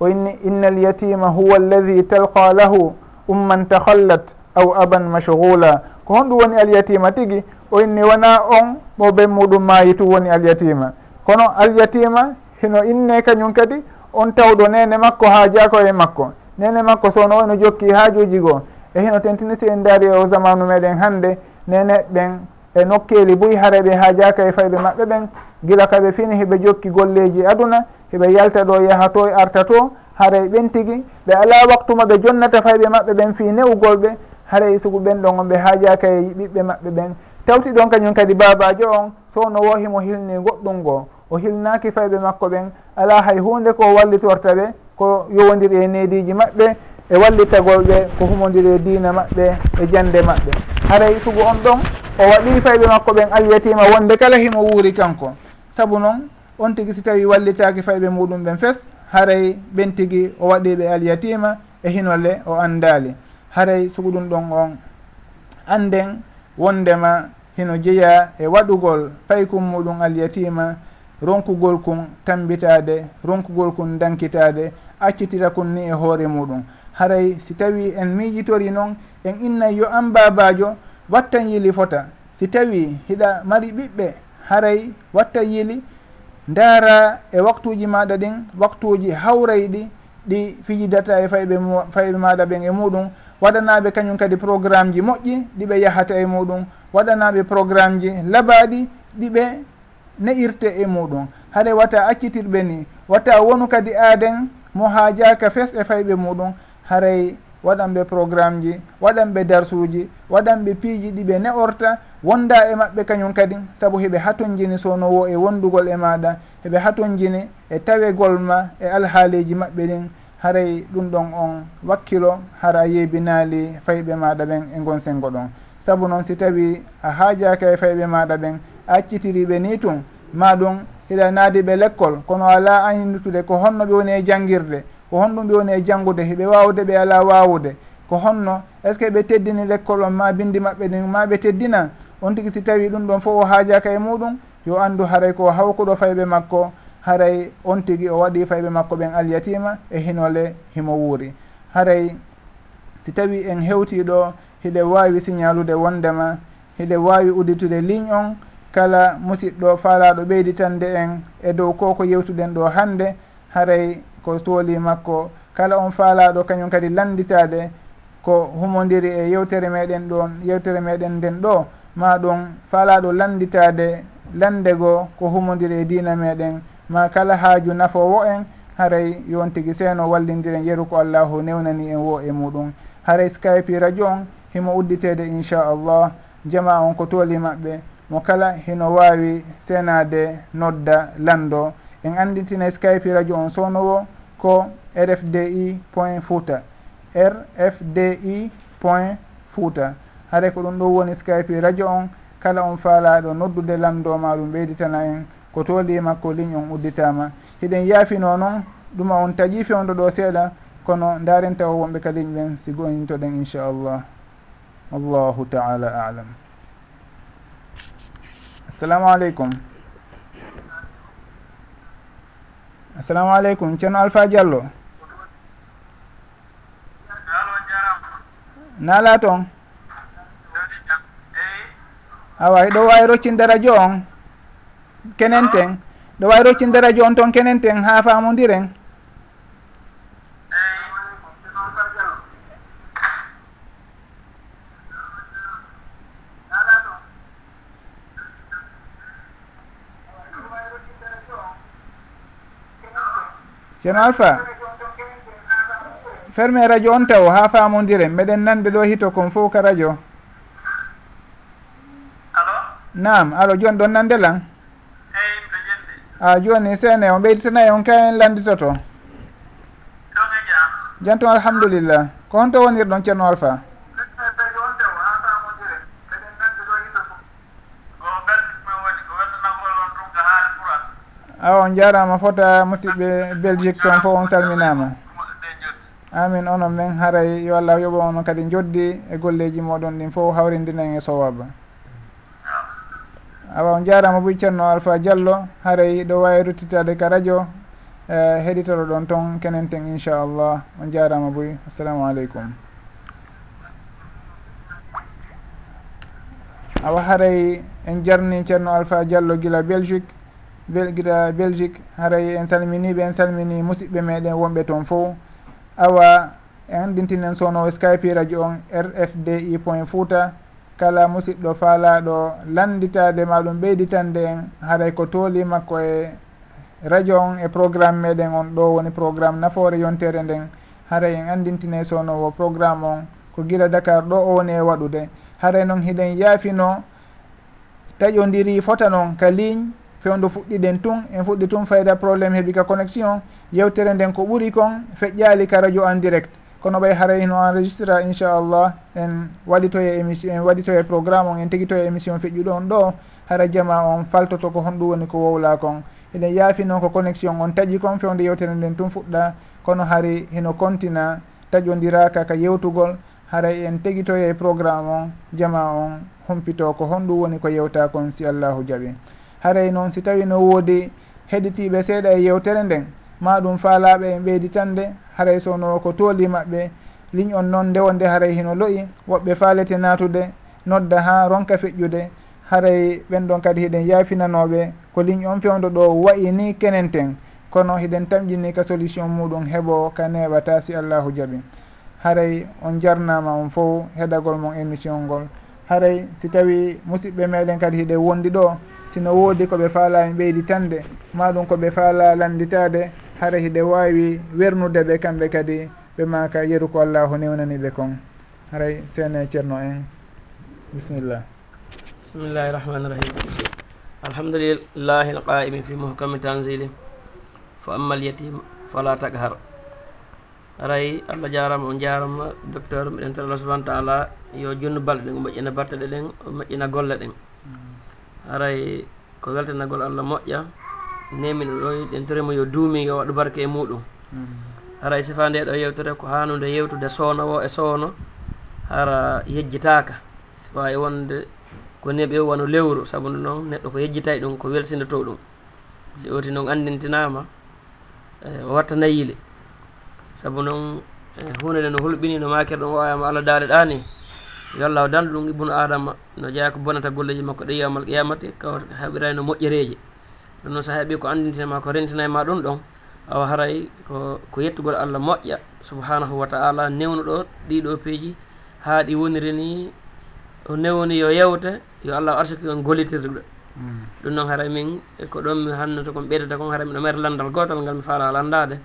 o inni inna alyatima huwa alladi talqa lahu umman tahallat aw aban mashgula ko honɗum woni alyatima tigui o inni wona on mo ɓen muɗum maayi tu woni alyatima. kono alyatima hino inne kañum kadi on tawɗo nene makko ha jako e makko. Nene makko sowno wayno jokki haajuji goo e hino tentini si en daari e o zamanu meɗen hande nene ɓen e nokkeli boyi hareɓe ha jaka e fayɓe maɓɓe ɓen gila kaɓe fini heɓe jokki golleji aduna heɓe yalta ɗo yaha to e arta to haray e ɓen tigui ɓe ala waktu maɓe jonnata fayɓe maɓɓe ɓen fi newugolɓe haray e sugu ɓen ɗon on ɓe ha jaka e ɓiɓɓe maɓɓe ɓen. tawti ɗon kañum kadi babajo on sowno wohimo hilni goɗɗum ngo o hilnaki fayɓe makko ɓen ala hay hunde ko wallitorta ɓe ko yowodiri e nediji maɓɓe e wallitagolɓe ko humodiri e diina maɓɓe e jande maɓɓe. Haray sugu on ɗon o waɗi fayɓe makko ɓen alyatima wonde kala himo wuuri kanko. Saabu noon on tigui si tawi wallitaki fayɓe muɗum ɓen fes haray ɓen tigui o waɗiɓe alyatima e hinolle o andali haray sugu ɗum ɗon on. Anden wondema hino jeeya e waɗugol paykun muɗum alyatima ronkugol kun tambitade ronkugol kun dankitade accitira kun ni e hoore muɗum. Haray si tawi en miijitori noon en innay yo an babajo wattan yili fota. Si tawi hiɗa mari ɓiɓɓe haray watta yili ndaara e waktuji maɗa ɗin waktuji hawrayɗi ɗi fijidata e fayɓe fayɓe maɗa ɓen e muɗum waɗanaɓe kañum kadi programme ji moƴƴi ɗiɓe yahata e muɗum. Waɗanaɓe programme ji labaɗi ɗiɓe ne'irte e muɗum. Haɗa wata accitirɓe ni wata wonu kadi aaden mo haajaka fes e fayɓe muɗum. Haray waɗanɓe programme ji waɗanɓe darsuji waɗanɓe piiji ɗiɓe ne'orta. Wonda e maɓɓe kañum kadi saabu heɓe hatonjini sownowo e wondugol e maɗa. Heɓe hatonjini e tawegol ma e alhaaliji maɓɓe ɗin. haray ɗum ɗon on wakkilo hara a yeebinaali fayɓe maɗa ɓen e gon sengo ɗon. Sabu noon si tawi a haajaka e fayɓe maɗa ɓen a accitiriɓe ni tun ma ɗum hiɗa naadi ɓe l'école kono ala annitude ko honno ɓe woni e janguirde ko honɗum ɓe woni e janngude heɓe wawde ɓe ala wawude ko honno est ce que ɓe teddini l'école on ma bindi maɓɓe ɗin ma ɓe teddina? On tigui si tawi ɗum ɗon fof o haajaka e muɗum yo andu haray ko hawkuɗo fayɓe makko haray on tigi o waɗi fayɓe makko ɓen alyatima e hinole himo wuuri. Haray si tawi en hewtiɗo hiɗe wawi signalude wondema hiɗe wawi udditude ligne on kala musidɗo faalaɗo ɓeyditande en e dow ko ko yewtuɗen ɗo hande haray ko tooli makko. Kala on faalaɗo kañum kadi landitade ko humodiri e yewtere meɗen ɗon yewtere meɗen nden ɗo ma ɗum faalaɗo landitade landego ko humodiri e dina meɗen ma kala haaju nafowo en haray yon tigi seeno wallindiren yeru ko allahu newnani en wo e muɗum. Haray skype radio on himo udditede inchallah. Jama on ko tooli maɓɓe mo kala hino wawi senade nodda lando. En anditina skype radio on sownowo ko rfdi point fouta. Rfdi point fouta. Haɗa ko ɗum ɗo woni skype radio on. Kala on faalaɗo noddude lando ma ɗum ɓeyditana en. ko tooli makko ligne on udditama. Hiɗen yaafino noon ɗuma on taƴi fewdo ɗo seeɗa kono daren taw wonɓe ka ligne ɓen si goyintoɗen inchallah wallahu taala alam. Assalamu aleykum. Assalamu aleykum ceerno alpha diallo. Naala toon? Awa eɗo wawi roccinde radio on? kenen ten. Ɗo wawi roccinde radio on toon kenen ten ha famodiren ceerno alpha ferme radio on taw ha famodiren meɗen nanɓe ɗo hito kon fof ka radio. Alo? Nam alo joni ɗon nandelan Ah, a joni sene on ɓeyditanayi on ka en landitoto jantum alhamdulillah. Ko honto wonir ɗon ceerno alpha? Awa on jarama fota musidɓe belgique toon fof on salminama. Amin onon men haaray yo allah yoɓo onon kadi joddi e golleji moɗon ɗin fof hawrindinen e sowaba awa on jarama boy ceerno alpha diallo haaray ɗo wawi ruttitade ka radio e heɗitoro ɗon toon kenen ten inchallah on jarama boy assalamu aleykum. Awa haray en jarni ceerno alpha diallo guila belgique bel guila belgique haray en salminiɓe en salmini musidɓe meɗen wonɓe toon fo. Awa en andintinen sownowo skype radio on rfdi point fouta kala musidɗo faalaɗo landitade maɗum ɓeyditande en haray ko tooli makko e radio on e programme meɗen on. Ɗo woni programme nafoore yontere nden. Haray en andintine sownowo programme on. Ko guila dakar ɗo o woni e waɗude. Haray noon hiɗen yaafino taƴodiri fota noon ka ligne fewdo fuɗɗiɗen tun en fuɗɗi tun fayda probléme heeɓi ka connexion. Yewtere nden ko ɓuuri kon feƴƴali ka radio en direct. kono ɓay haray no enregistre inchallah en waɗitoye émission en waɗitoye programme on en teguitoye émission feƴƴuɗo on ɗo hara jama on faltoto ko honɗum woni ko wowla kon eɗen yaafi noon ko connexion on taƴi kon fewde yewtere nden tun fuɗɗa kono hari heno kontina taƴodiraka ka yewtugol haray en teguitoye programme on jama on humpito ko honɗum woni ko yewta kon si allahu jaaɓi haray e noon si tawi no woodi heɗitiɓe seeɗa e yewtere nden ma ɗum faalaɓe en ɓeyditande haray sowno ko tooli maɓɓe ligne on noon ndewo nde haray hino loyi woɓɓe faalete naatude nodda ha ronka feƴƴude haray ɓen ɗon kadi hiɗen yaafinanoɓe ko ligne on fewdo ɗo wayi ni kenen ten kono hiɗen tamƴini ka solution muɗum heɓo ka neɓata si allahu jaaɓi haray on jarnama on fo heɗagol mon émission ngol. Haray si tawi musidɓe meɗen kadi hiɗe wondi ɗo sino woodi koɓe faalani ɓeyditande maɗum koɓe faala landitade hara hiɗe wawi wernude ɓe kamɓe kadi ɓe maka yeru ko allahu newnani ɓe kon. Haray sene ceerno en. Bisimillah bisimillahi rahmani rahim. Alhamdulillahi alqaimi fi muhkami tanzili. Fo amma alyatim fala takhar aray allah jarama on jarama docteur mbiɗen tar allah subahana taala yo junnu balɗe ɗen o moƴƴina barteɗe ɗen o moƴƴina golle ɗen. Mm. Aray ko weltanagol allah moƴƴa nemino ɗo ɗentoremo yo duumi yo waɗu barke e muɗum. Haray e sifa nde ɗo yewtere ko hanude yewtude sownowo e sowno hara yejjitaka sifa e wonde ko neɓe wano lewru saabu nde noon neɗɗo ko yejjitay ɗum ko welsindoto ɗum. Si oti noon andintinama e, o watta yile saabu noon e, hunde nde no hulɓini no makere ɗum wawama allah daare ɗani yo allah o dandu ɗum ibnu adama no jeeya ko bonata golleji makko ɗe yiyamal qiyamati kaw heɓirani no moƴƴereje ɗum noon so heeɓi ko andintinema ko rentinayma ɗum ɗon awa haray ko ko yettugol allah moƴƴa subhanahu wa taala. Newno ɗo ɗiɗo peeji haa ɗi woniri ni o newni yo yewte yo allah arsiki on gollitirde mm. ɗum. Noon haray min e ko ɗon mi hannoto komi ɓeydata kon haray miɗo mere landal gotal ngal mi faala landade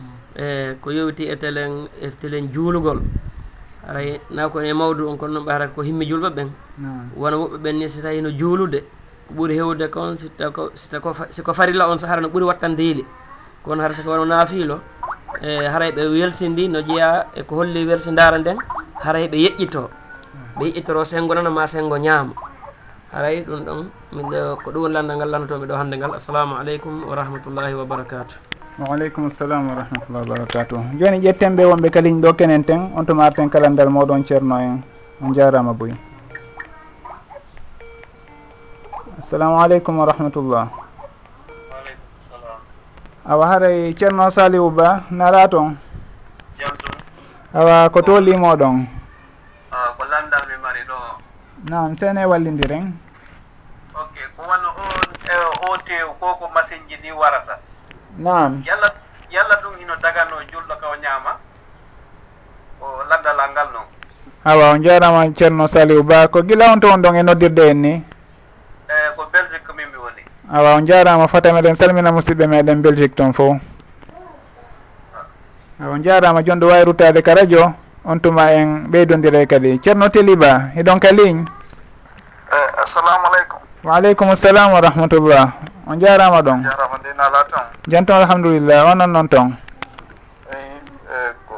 mm. e ko yowiti e telen e telen juulugol. Aray naw ko e mawdu on kono noon ɓe harat ko himmi julɓe ɓen. Wona woɓɓe ɓen ni so tawi no juulude. ko ɓuri hewde kon siko farilla on sahara no ɓuri wattandeeli kono hara siko wano naafiilo e haray ɓe weltindi no jeeya eko holli welsindaara nden haray ɓe yeƴƴito. Ɓe yeƴƴitoro sengo nana ma sengo ñaama. Haray ɗum ɗon miɗo ko ɗum woni lanndal ngal lannotomi ɗo hannde ngal. Assalamu aleykum wa rahmatullahi wa barakatu waaleykum salam wa rahmatullah wa barakatuh joni ƴetten ɓe wonɓe kaliñ ɗo kenen ten on to marten kalendal moɗon ceerno en on jarama boyi assalamu aleykum wa rahmatullah awa haray ceerno salihu ba nara toon awa ko to limoɗon ko landal mi mari ɗo. Nam sene wallidiren. Ok ko wano on e, o tew ko ko machine ji ɗi warata? Nam yalla yalla ɗum ino dagano julɗo ka o ñaama? O landalal ngal noon awa on jarama ceerno salihu ba ko gila on to on ɗon e noddirde en ni awa on jarama fata meɗen salmina musidɓe meɗen belgique toon fo. On jarama joni ɗo wawi ruttade ka radio on tuma en ɓeydodire kadi. Ceerno teliba e hiɗon ka ligne? Eh, eyi assalamu aleykum waaleykum salam wa rahmatullah. On jarama ɗon? Jarama ndin ala toon jan toon alhamdulillah onon noon toon eyi eh, e eh, ko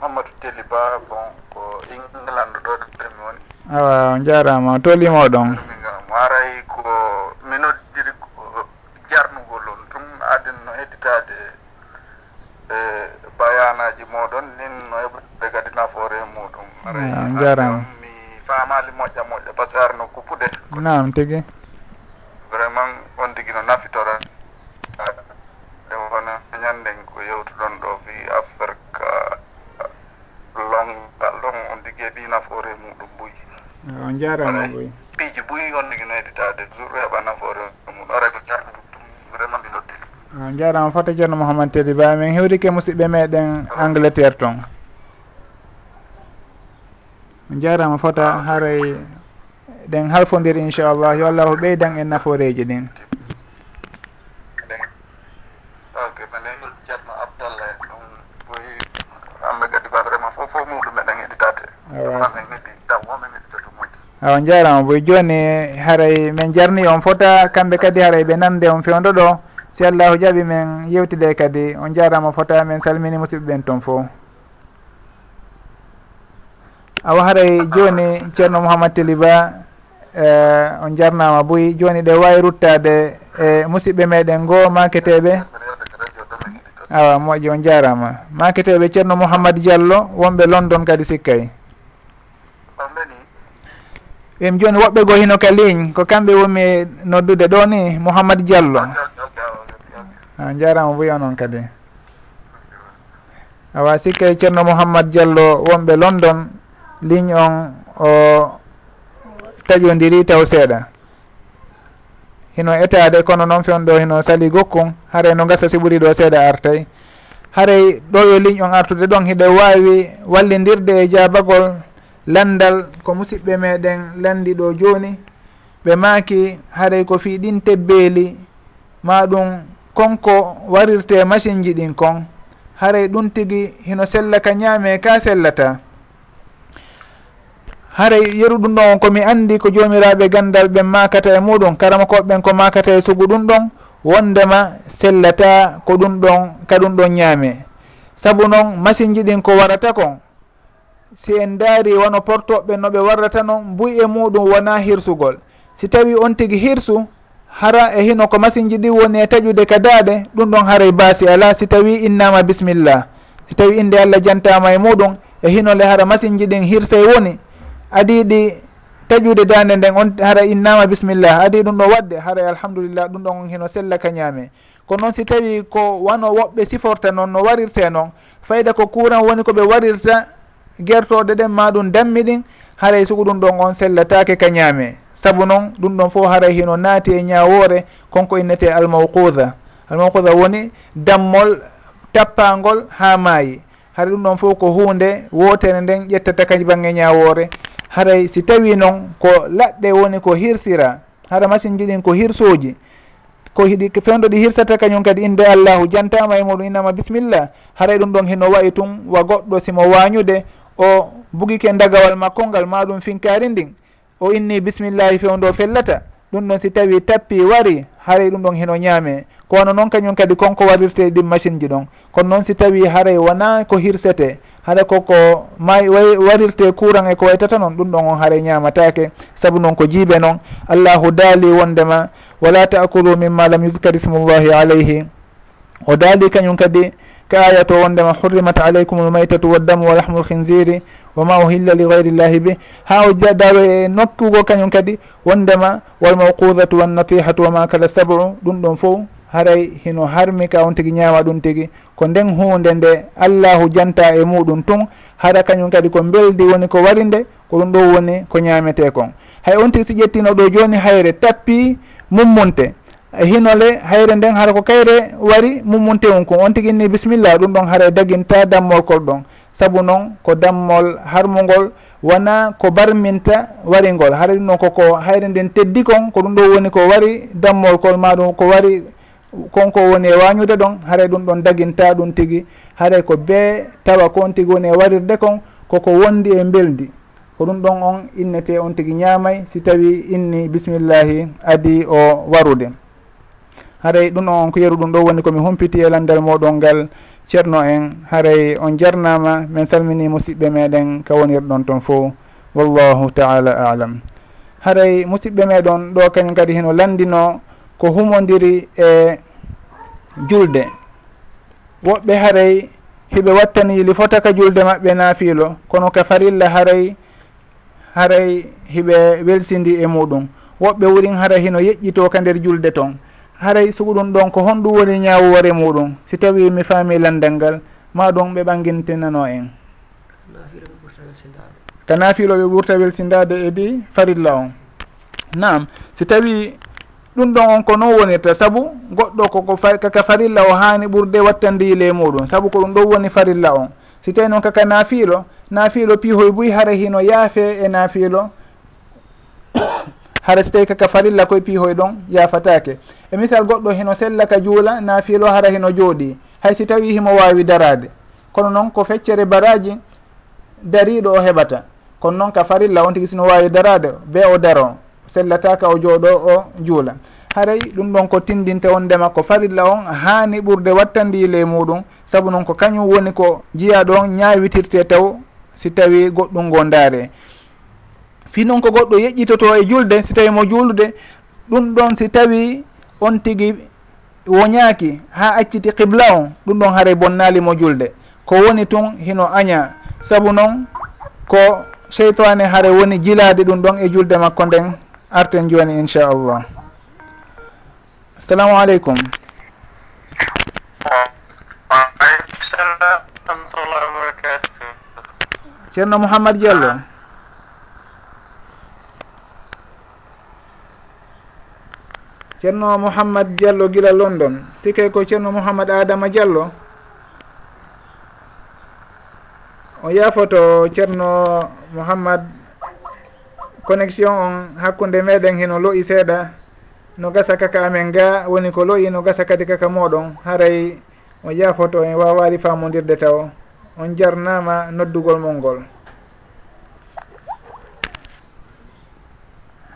mouhammadou teliba bon ko england ɗo ɗomi woni. Awa on jarama tolimoɗon mi aray ko yettade e bayanaji moɗon nin no heɓre kadi nafoore muɗum. Mm, Aray jarama mi famali moƴƴa moƴƴa par ce que arno kuppude nam tigui vraiment on tigui no nafitora. Nde wona ñanden ko yewtuɗon ɗo fi affaire ka longal ɗon on tigui heeɓi nafoore muɗum buyi on jarama boy piiji buyi on tigui no heɗitade toujours heeɓa nafoore muɗum. Ara ko jarɗum vraiment mi noddi Ah, jarama fota ceerno mouhamad tedi ba min hewrike musidɓe meɗen angleterre toon jarama fota haray ɗen halfodir inchallah. Yo allah o ɓeydan en nafooreji ɗin. Awa. Jarama boy joni haray min jarni on fota kamɓe kadi haray ɓe nande on fewdo ɗo. si allahu jaaɓi men yewtide kadi on jarama fota men salmini musidɓe ɓen toon fo awa haray joni ceerno mouhamad teliba uh, e, on jarnama boyi joni ɗe wawi ruttade e musidɓe meɗen goo maketeɓe awa moƴƴi on jarama maketeɓe ceerno mouhamad diallo wonɓe london kadi sikkay. Ɓen joni woɓɓe goo hino ka ligne ko kamɓe wonmi noddude ɗo ni mouhamad diallo. a jarama boya noon kadi. Awa sikkay ceerno mouhammad diallo wonɓe london ligne on o taƴodiri taw seeɗa. Hino etade kono noon fewn ɗo hino sali gokkon haare no gasa si ɓuuri ɗo seeɗa artay. Haray ɗo yo ligne on artude ɗon hiɗe wawi wallidirde e jabagol landal ko musidɓe meɗen landi ɗo joni ɓe maaki haray ko fiiɗin tebbeeli ma ɗum konko warirte machine ji ɗin kon. Haray ɗum tigi hino sella ka ñaame ka sellata. Haray yeru ɗum ɗon on komi andi ko jomiraɓe gandal ɓen makata e muɗum karama koɓeɓen ko makata e sugu ɗum ɗon wondema sellata ko ɗum ɗon ka ɗum ɗon ñaame saabu noon machine ji ɗin ko waɗata kon si en daari wono portoɓe noɓe warrata noon buy e muɗum wona hirsugol. Si tawi on tigi hirsu hara e hino ko masinji ɗi woni e taƴude ka daaɗe ɗum ɗon haray e baasi. Ala si tawi innama bisimillah si tawi inde allah jantama e muɗum e hinole hara masinji ɗin hirse woni adiɗi taƴude dande nden on hara innama bisimillah adi ɗum ɗo wadde haray e alhamdulillah ɗum ɗon on hino sella ka ñaame. Ko noon si tawi ko wano woɓɓe siforta noon no warirte noon fayda ko courant woni koɓe warirta gertoɗe ɗen ma ɗum dammi ɗin haray e sugu ɗum ɗon on sellatake ka ñaame. saabu noon ɗum ɗon fof haray hino naati e ñawore konko innete almawquda almawquda woni dammol tappagol ha maayi. Haray ɗum ɗon fof ko hunde wotere nden ƴettata kadi bangge ñawore haray si tawi noon ko laɗɗe woni ko hirsira hara machine ji ɗin ko hirsuji ko hiɗi fewdo ɗi hirsata kañum kadi inde allahu jantama e muɗum innama bisimillah haray ɗum ɗon hino wayi tun wa goɗɗo simo wañude o bugike dagawal makko ngal maɗum finkari ndin. o inni bisimillahi fe ɗo fellata ɗum ɗon si tawi tappi wari haray ɗum ɗon heno ñaame. Ko wono noon kañum kadi konko warirte ɗin machine ji ɗon. Kono noon si tawi haray wona ko hirsete haɗa koko may warirte courant e ko waytata noon ɗum ɗon on haara ñamatake saabu noon ko jiiɓe noon allahu daali wondema wala taakulu mimma lam yudkar ismullahi alayhi. O daali kañum kadi ka aya to wondema hurrimat alaykum lmaytatu waddamu wa lahmu lhinsiri wama ohilla li gayri gayrillahi be ha o dawa e nokkugo kañum kadi wondema walmawqudatu wannatihatu wama kala sabu ɗum ɗon fof haray hino harmi ka on tigui ñawa ɗum tigui ko nden hunde nde allahu janta e muɗum tun hara kañum kadi ko beldi woni ko wari nde ko ɗum ɗo woni ko ñamete kon hay on tigui si ƴettino ɗo joni hayre tappi mummunte hinole hayre nden hara ko kayre wari mummunte on kon on tigui inni bisimilla ɗum ɗon haara daguinta dammol kol ɗon saabu noon ko dammol harmugol wona ko barminta waringol haray ɗum noon koko hayre nden teddi kon ko ɗum ɗo woni ko wari dammol kol maɗum ko wari konko woni e wañude ɗon haray ɗum ɗon daginta ɗum tigui haray ko be tawa kon tigui woni e warirde kon koko wondi e beldi ko ɗum ɗon on innete on tigui ñaamay si tawi inni bisimillahi adi o warude. Haray ɗum ɗon on ko yeru ɗum ɗo woni komi humpiti e landal moɗon ngal. ceerno en haray on jarnama min salmini musidɓe meɗen ka wonirɗon toon fo wallahu taala alam. Haray musidɓe meɗon ɗo kañum kadi heno landino ko humodiri e julde. Woɓɓe haray hiɓe wattani li fotaka julde maɓɓe naafiilo. Kono ka farilla haray haray hiɓe welsindi e muɗum. Woɓɓe wurin hara hino yeƴƴito ka nder julde toon haray sugu ɗum ɗon ko honɗum woni ñawore muɗum. Si tawi mi faami landal ngal ma ɗum ɓe ɓangintinano en. Ka naafiloɓe ɓurta welsindade e di farilla on. Nam si tawi ɗum ɗon on ko non wonirta saabu goɗɗo koko kaka farilla o hani ɓurde wattandile muɗum. Saabu ko ɗum ɗon woni farilla on. Si tawi noon kaka naafiilo naafiilo piihoy buy hara hino yaafe e naafiilo hara so tawi kaka farilla koye piihoy ɗon yafatake. E misal goɗɗo hino sella ka juula nafiilo hara hino jooɗi. Hay si tawi himo wawi darade kono noon ko feccere baraji dariɗo o heɓata. Kono noon ka farilla on tigui sino wawi darade be o daro sellataka o jooɗo o juula. Haray ɗum ɗon ko tindinte wondema ko farilla on hani ɓurde wattandile e muɗum. Saabu noon ko kañum woni ko jiyaɗo on ñawitirte taw si tawi goɗɗum ngo ndaare fi noon ko goɗɗo yeƴƴitoto e julde si tawi mo juldude ɗum ɗon si tawi on tigi woñaaki ha acciti qibla on ɗum ɗon haray bonnali mo julde. Ko woni tun hino aña. Saabu noon ko cheytane haare woni jilade ɗum ɗon e julde makko nden arten joni inchallah. Assalamu aleykum. Ceerno mouhammad diallo. ceerno mouhammad diallo gila london. Sikkay ko ceerno mouhammad adama diallo. O yaafoto ceerno mouhammad connexion on hakkunde meɗen heno loyi seeɗa. No gasa kaka amen ga woni ko loyi no gasa kadi kaka moɗon. Haray o yaafoto en wawali famodirde taw. On jarnama noddugol mol ngol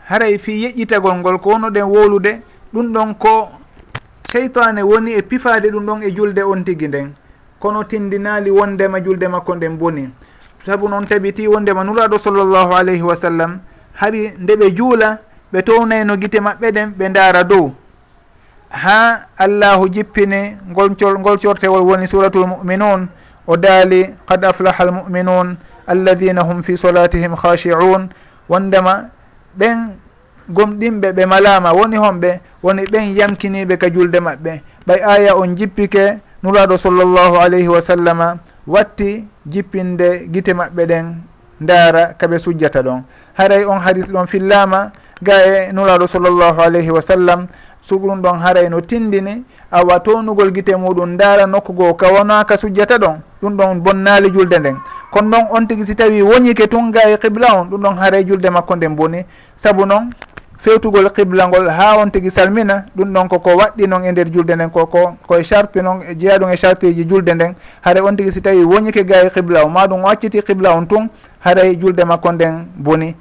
haray fi yeƴƴitagol ngol ko wonoɗen wolude. ɗum ɗon ko cheytane woni e pifade ɗum ɗon e julde on tigui nden. Kono tindinali wondema julde makko nden boni. Saabu noon tabiti wondema nuraɗo sallllahu alayhi wa sallam hari nde ɓe juula ɓe townayno guite maɓɓe ɗen ɓe ndaara dow. Ha allahu jippini ngolcol ngol cortewol woni suratul muminun o daali qad aflaha almuminun alladina hum fi solatihim khashi'un wondema ɓen gomɗinɓe ɓe malama woni honɓe woni ɓen yamkiniɓe ka julde maɓɓe. Ɓay aya on jippike nuraɗo sallllahu alayhi wa sallama watti jippinde guite maɓɓe ɗen ndaara kaɓe sujjata ɗon. Haray on hadis ɗon fillama ga e nuraɗo sallllahu alayhi wa sallam suɓrum ɗon haray no tindini awa townugol guite muɗum ndaara nokku goo ka wonaka sujjata ɗon ɗum ɗon bonnali julde nden. Kono noon on tigui si tawi woñike tun ga e qibla on ɗum ɗon haray julde makko nden boni. Saabu noon fewtugol qibla ngol ha on tigui salmina ɗum ɗon koko waɗɗi noon e nder julde nden koko koye charpe noon e jeeya ɗum e charpe ji julde nden. Haɗa on tigui si tawi woñike ga e qibla o maɗum o acciti qibla on tun haɗay e julde makko nden boni.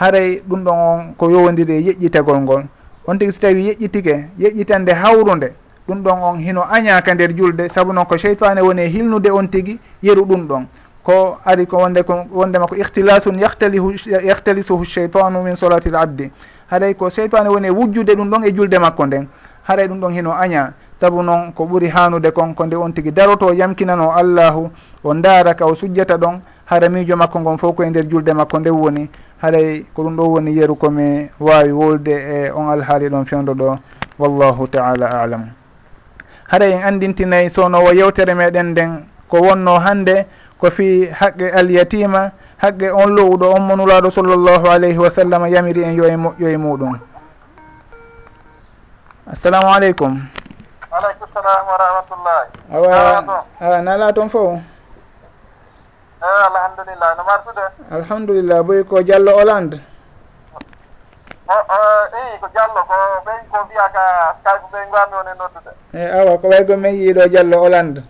Haɗay e ɗum ɗon on ko yowodiri e yeƴƴitegol ngol. On tigui si tawi yeƴƴitike yeƴƴitande hawrude ɗum ɗon on hino añaka nder julde. Saabu noon ko cheytane woni e hilnude on tigui yeru ɗum ɗon. Ko ari ko wonde ko wondema ko ihtilasun yahtalihu yahtalisuhu cheytanu min solati l abdi. haɗay ko seytane woni e wujjude ɗum ɗon e julde makko nden. Haɗay ɗum ɗon hino aña. Saabu noon ko ɓuri hanude kon ko nde on tigui daroto yamkinano allahu o daraka o sujjata ɗon hara miijo makko ngon fof koye nder julde makko nde woni. Haɗay ko ɗum ɗo woni yeru komi wawi wolde e on alhaali ɗon fewdo ɗo. Wallahu taala alam. Haɗay en andintinayi sownowo yewtere meɗen nden ko wonno hande ko fi haqqe alyatima haqqe on lowɗo on monulaɗo sallllahu alayhi wa sallam yamiri en yo e moƴƴo e muɗum. Assalamu aleykum aleykum salam wa rahmatullah awa a nala toon fo? Eyi alhamdulillah no martude? Alhamdulillah boyi ko diallo hollande. I ko diallo ko ɓen ko mbiya ka skype ɓen gami woni noddude. E awa ko waygo min yiiɗo diallo hollande.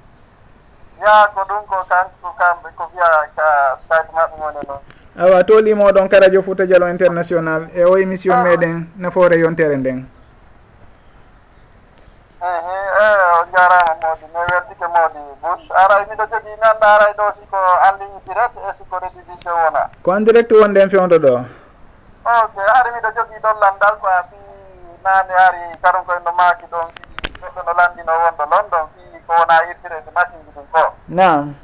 ya ko ɗum ko kanko kamɓe ko wiya ka stage maɓɓe woni noon awa toolimoɗon ka radio fouta dialo international e o émission ah. meɗen nafoore yontere nden. Ehe e o jarama moodi mi werdike moodi bus aray miɗo jogii nanɗa aray ɗo siko en ligne direct e siko redivision wona. Ko en direct wonɗen fewdo ɗo? Ok ari miɗo jogii ɗon landal ko fi naane ari karon koye no maaki ɗon goɗɗo no landino wonɗo london ko wona yittirede machine ji ɗin ko nam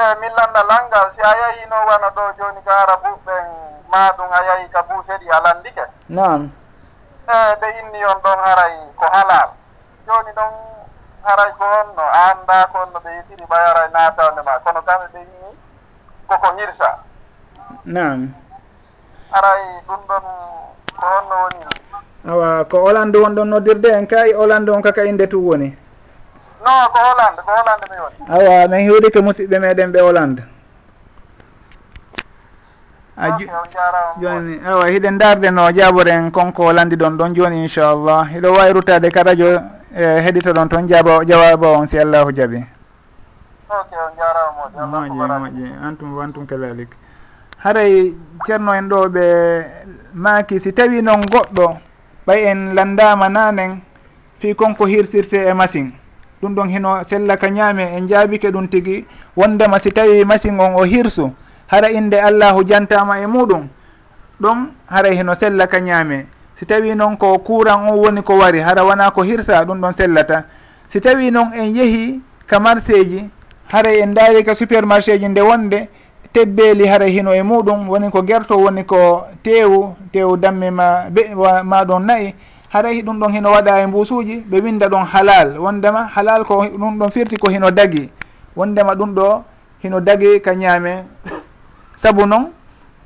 eyi min landa langal si a yeeyi no wana ɗo joni ko ara ɓuɓɓen ma ɗum a yeeyi ka buuseɗi a landike nam eyi ɓe inni on ɗon haray ko halal. Joni ɗon haray ko onno a annda ko onno ɓe yitiri ɓayaray natawde ma. Kono kamɓe ɓe inni koko hirsa. Nam haray ɗum ɗon ko onno woni. Awa ko olande won ɗon noddirde en kay? Olande on kaka inde tu woni? non ko hollande ko hollande mi woni. Awa min hewrike musidɓe meɗen ɓe hollande. A ah, joni awa hiɗen darde no jaɓoren konko landi ɗon ɗon joni inchallah. Hiɗo wawi ruttade ka radio e heɗita ɗon toon jaaba jawaba on si allahu jaaɓi. Moƴƴi moƴƴi. Antum wantum kadalik haray ceerno en ɗo ɓe maaki si tawi noon goɗɗo ɓay en landama nanen fi konko hirsirte e machine ɗum ɗon hino sella ka ñaame en jaabike ɗum tigi. Wondema si tawi machine on o hirsu hara inde allahu jantama e muɗum. Ɗon hara hino sella ka ñaame si tawi noon ko courant on woni ko wari hara wona ko hirsa ɗum ɗon sellata. Si tawi noon en yeehi ka marché ji haray en daari ka supermarché ji nde wonde tebbeeli haray hino e muɗum woni ko gerto woni ko teewu teewu damme ma be ma ɗon nayi haray ɗum ɗon hino waɗa e mbusuji ɓe winda ɗon halal. Wondema halal ko ɗum ɗon firti ko hino dagi. Wondema ɗum ɗo hino dagi ka ñaame. Saabu noon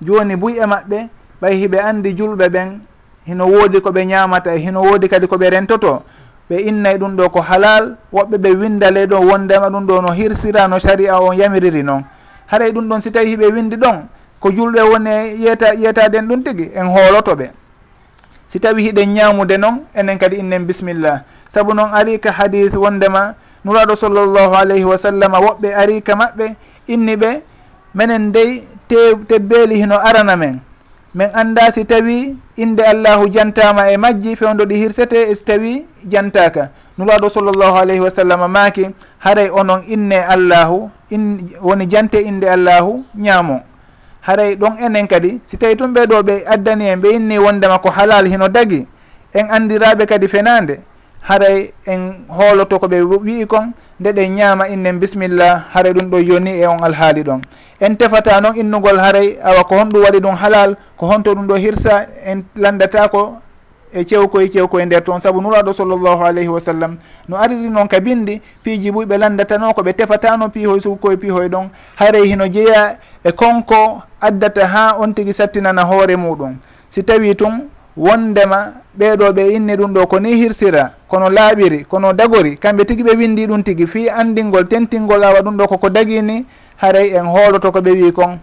joni buy e maɓɓe ɓay hiɓe andi julɓe ɓen hino woodi koɓe ñamata e hino woodi kadi koɓe rentoto. Ɓe innay ɗum ɗo ko halal woɓɓe ɓe windale ɗo wondema ɗum ɗo no hirsira no saria on yamiriri noon haray ɗum ɗon si tawi hiɓe windi ɗon ko julɓe woni yeta yetaden ɗum tigui en hooloto ɓe. si tawi hiɗen ñamude noon enen kadi innen bisimillah. Saabu noon ari ka hadis wondema nuraɗo sallllahu alayhi wa sallam woɓɓe ari ka maɓɓe inni ɓe minen dey te tebbeeli hino arana men. Min annda si tawi inde allahu jantama e majji fewdo ɗi hirsete e si tawi jantaka nuraɗo sallllahu alayhi wa sallam maaki haray onon inne allahu in woni jante inde allahu ñaamo. haray ɗon enen kadi. Si tawi tun ɓeɗo ɓe addani en ɓe inni wondema ko halal hino dagi en andiraɓe kadi fenande haray en hooloto ko ɓe wi'i kon nde ɗen ñaama innen bisimillah haray ɗum ɗo yoni e on alhaali ɗon. En tefata noon innugol haray awa ko honɗum waɗi ɗum halal ko honto ɗum ɗo hirsa en landata ko e cewkoye cewkoye nder toon. Saabu nuraɗo sallllahu alayhi wa sallam no ariri noon ka bindi piiji ɓuyɓe landatano ko ɓe tefatano piihoye sukukoye piihoye ɗon. Haray hino jeeya e konko addata ha on tigui sattinana hoore muɗum. Si tawi tun wondema ɓeɗo ɓe inni ɗum ɗo ko ni hirsira kono laaɓiri kono dagori kamɓe tigui ɓe windi ɗum tigui fi andingol tentingol awa ɗum ɗo koko dagini haray en hooloto ko ɓe wi kon.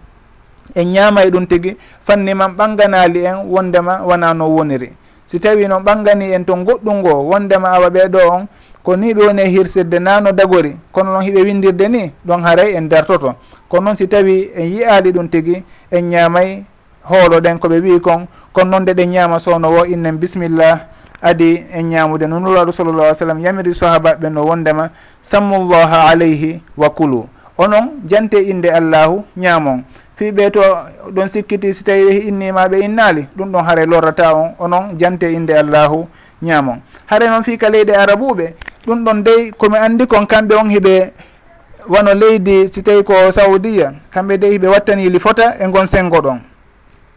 En ñamay ɗum tigui fanni man ɓanganali en wondema wona no woniri. Si tawi noon ɓangani en to goɗɗum ngo wondema awa ɓeɗo on ko ni ɗon e hirsirde nano dagori kono noon hiɓe windirde ni ɗon haray en dartoto. Kono noon si tawi en yiyali ɗum tigui en ñamay hooloɗen koɓe wi kon. Kono noon nde ɗen ñama sowno wo innen bisimillah adi en ñamude no nulaɗo sallallah alih sallam yamiri sahabaɓe no wondema sammullaha alayhi wa kulu. Onon jante inde allahu ñamon fiɓe to ɗon sikkiti si tawi ɓe innima ɓe innali ɗum ɗon haare lorrata on. Onon jante inde allahu ñamon haare noon fii ka leydi arabuɓe ɗum ɗon dey komi andi kon kamɓe on hiɓe wano leydi si tawi ko saudiya. Kamɓe dey hiɓe wattanili fota e gon sengo ɗon.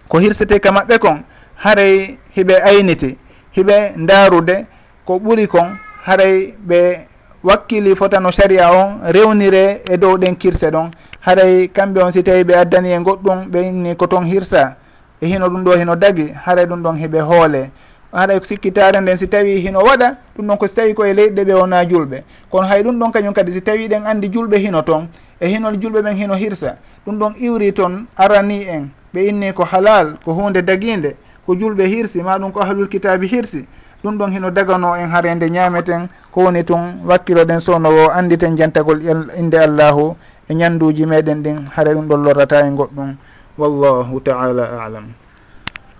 Ko hirsete ka maɓɓe kon haray hiɓe ayniti hiɓe ndaarude ko ɓuri kon haray ɓe wakkili fota no saria on rewnire e dow ɗen kirse ɗon. Haray kamɓe on si tawi ɓe addani e goɗɗum ɓe inni ko toon hirsa e hino ɗum ɗo hino dagi haray ɗum ɗon heɓe hoole. haɗa sikkitare nden si tawi hino waɗa ɗum ɗon ko si tawi koye leyɗe ɓe wona julɓe. Kono hay ɗum ɗon kañum kadi si tawi ɗen andi julɓe hino toon e hinol julɓe ɓen hino hirsa ɗum ɗon iwri toon arani en ɓe inni ko halal ko hunde daguinde ko julɓe hirsi ma ɗum ko ahlul kitabi hirsi ɗum ɗon hino dagano en harende ñameten ko woni tun wakkilo ɗen sownowo anditen jantagol inde allahu e ñanduji meɗen ɗin haara ɗum ɗon lorrata e goɗɗum wallahu taala alam.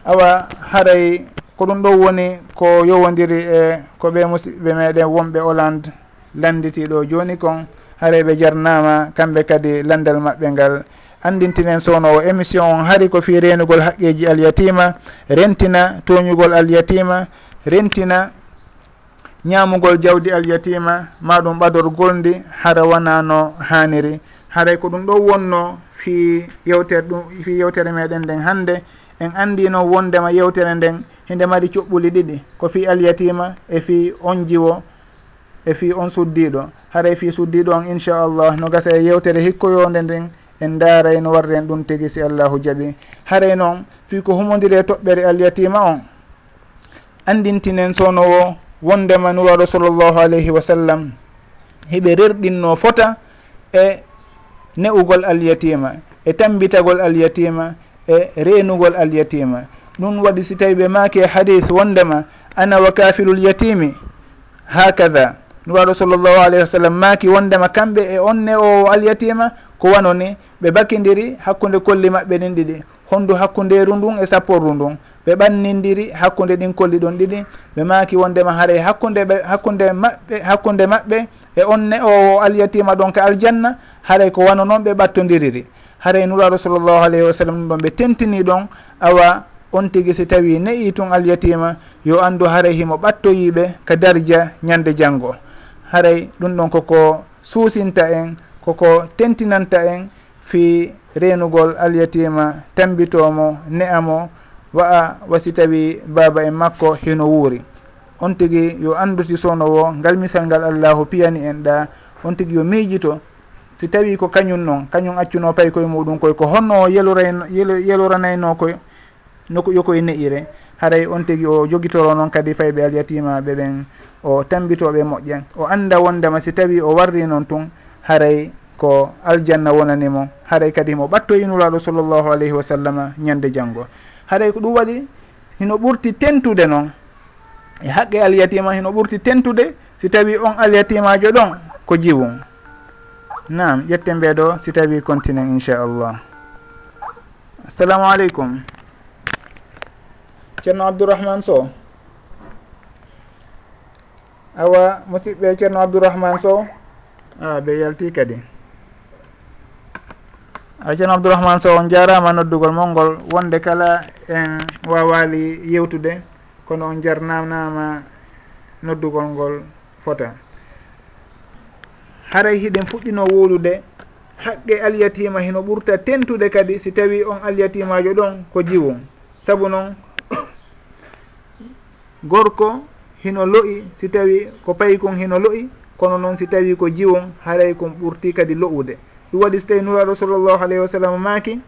Awa haray ko ɗum ɗo woni ko yowodiri e ko ɓe musidɓe meɗen wonɓe hollande landitiɗo joni kon haareɓe jarnama kamɓe kadi landal maɓɓe ngal. Andintinen sownowo émission on haari ko fi renugol haqqeji alyatima rentina toñugol alyatima rentina ñamugol jawdi alyatima maɗum ɓadorgol ndi hara wona no haniri haray ko ɗum ɗo wonno fi yewtere ɗum fi yewtere meɗen nden hande en andino wondema yewtere nden hinde mari cuɓɓuli ɗiɗi ko fi alyatima e fi on jiwo e fi on suddiɗo haray e fi suddiɗo on inchallah no gasa e yewtere hikkoyonde nden en daaray no warren ɗum tigi si allahu jaaɓi haray noon fi ko humodiri e toɓɓere alyatima on andintinen sownowo wondema nuraɗo sallllahu alayhi wa sallam hiɓe rerɗinno fota e ne'ugol alyatima e tambitagol alyatima e renugol alyatima. Ɗum waɗi si tawi ɓe maaki e hadis wondema ana wa kafirul yatimi? Hakada nuwaɗo sallllahu alayhi wa sallam maaki wondema kamɓe e onne o alyatima? Ko wanoni ɓe bakidiri hakkude kolli maɓɓe ɗin ɗiɗi honndu hakkunderu ndun e sapporru ndun. Ɓe ɓannindiri hakkunde ɗin kolli ɗon ɗiɗi. Ɓe maaki wondema haare hakkude ɓe hakkunde maɓɓe hakkunde maɓɓe e onne o alyatima ɗon ka aljanna. Haray ko wano noon ɓe ɓattodiriri. hara en nuraɗo sallllahu alayhi wa sallam ɗum ɗon ɓe tentini ɗon awa on tigui si tawi nayi tun alyatima yo andu haray himo ɓattoyiɓe ka dardia ñande janggo haray ɗum ɗon koko suusinta en koko tentinanta en fi renugol alyatima tambitomo ne'amo wa'a wasi tawi baaba en makko hino wuuri. On tigui yo anduti sowno wo ngal misal ngal allahu piyani en ɗa on tigui yo miijito si tawi ko kañum noon kañum accuno pay koye muɗum koy ko honno o yeluranayno koy noko yokoye ne'ire haray on tigui o jogitoro noon kadi fayɓe alyatima ɓe ɓen o tambitoɓe moƴƴen. O anda wondema si tawi o warri noon tun haray ko aljanna wonanimo haray kadi mo ɓattoyinuraɗo sallllahu alayhi wa sallam ñande janggo haray ko ɗum waɗi hino ɓurti tentude noon e haqqe alyatima hino ɓurti tentude si tawi on alyatimajo ɗon ko jiwum. nam ƴetten ɓeeɗo si tawi continen inchallah. Assalamu aleykum ceerno abdourahmane sow. Awa musidɓe ceerno abdourahmane sow. A ɓe yalti kadi. A ceerno abdourahmane sow on jarama noddugol molngol wonde kala en wawali yewtude kono on jarnanama noddugol ngol fota. haray hiɗen fuɗɗino wolude haqqe alyatima hino ɓurta tentude kadi si tawi on alyatimajo ɗon ko jiwum saabu noon gorko hino lo'i si tawi ko payi kon hino lo'i kono noon si tawi ko jiwon haray kon ɓurti kadi lo'ude. Ɗum waɗi so tawi nuraɗo sallllahu alayhi wa sallam maaki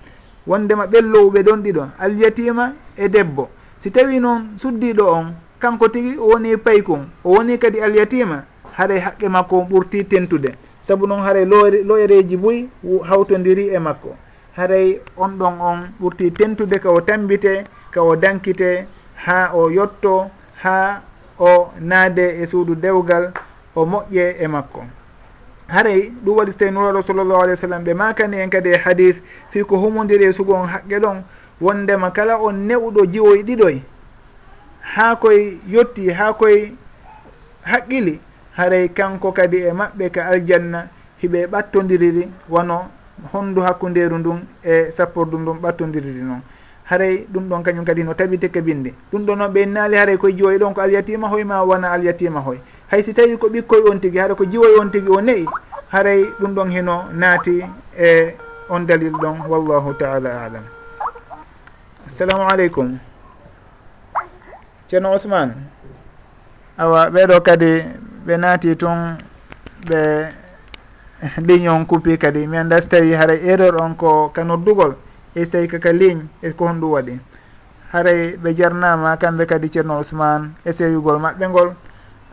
wondema ɓellowɓe ɗon ɗiɗo alyatima e debbo. Si tawi noon suddiɗo on kanko tigi o woni paykon o woni kadi alyatima haray haqqe makko ɓurti tentude. Saabu noon haray loyereji boyi hawtodiri e makko. Haray on ɗon on ɓurti tentude ka o tambite ka o dankite ha o yetto ha o naade e suudu dewgal o moƴƴe e makko. Haray ɗum waɗi so tawi nuraɗo sallllahu alih w sallam ɓe makani en kadi e hadis fi ko humodiri e sugo on haqqe ɗon wondema kala on newɗo jiwoy ɗiɗoy ha koye yetti ha koye haqqili. haray kanko kadi e maɓɓe ka aljanna hiɓe ɓattodiriri wano honndu hakkunderu ndun e sappordu ndun ɓattodiriri noon haray ɗum ɗon kañum kadi no tabite ke binde. Ɗum ɗo noon ɓe naali haray koye jiwoy ɗon ko alyatima hoy ma wona alyatima hoy. Hay si tawi ko ɓikkoye on tigui haɗa ko jiwoy on tigui o neyi haray ɗum ɗon heno naati e on dalil ɗon wallahu taala alam. Assalamu aleykum. Ceerno ousmane awa ɓeɗo kadi ɓe naati tun ɓe ligne on coupi kadi. Mi anda so tawi haray erreur on ko ka noddugol e so tawi kaka ligne e ko honɗum waɗi. Haray ɓe jarnama kamɓe kadi ceerno ousmane e sewigol maɓɓe ngol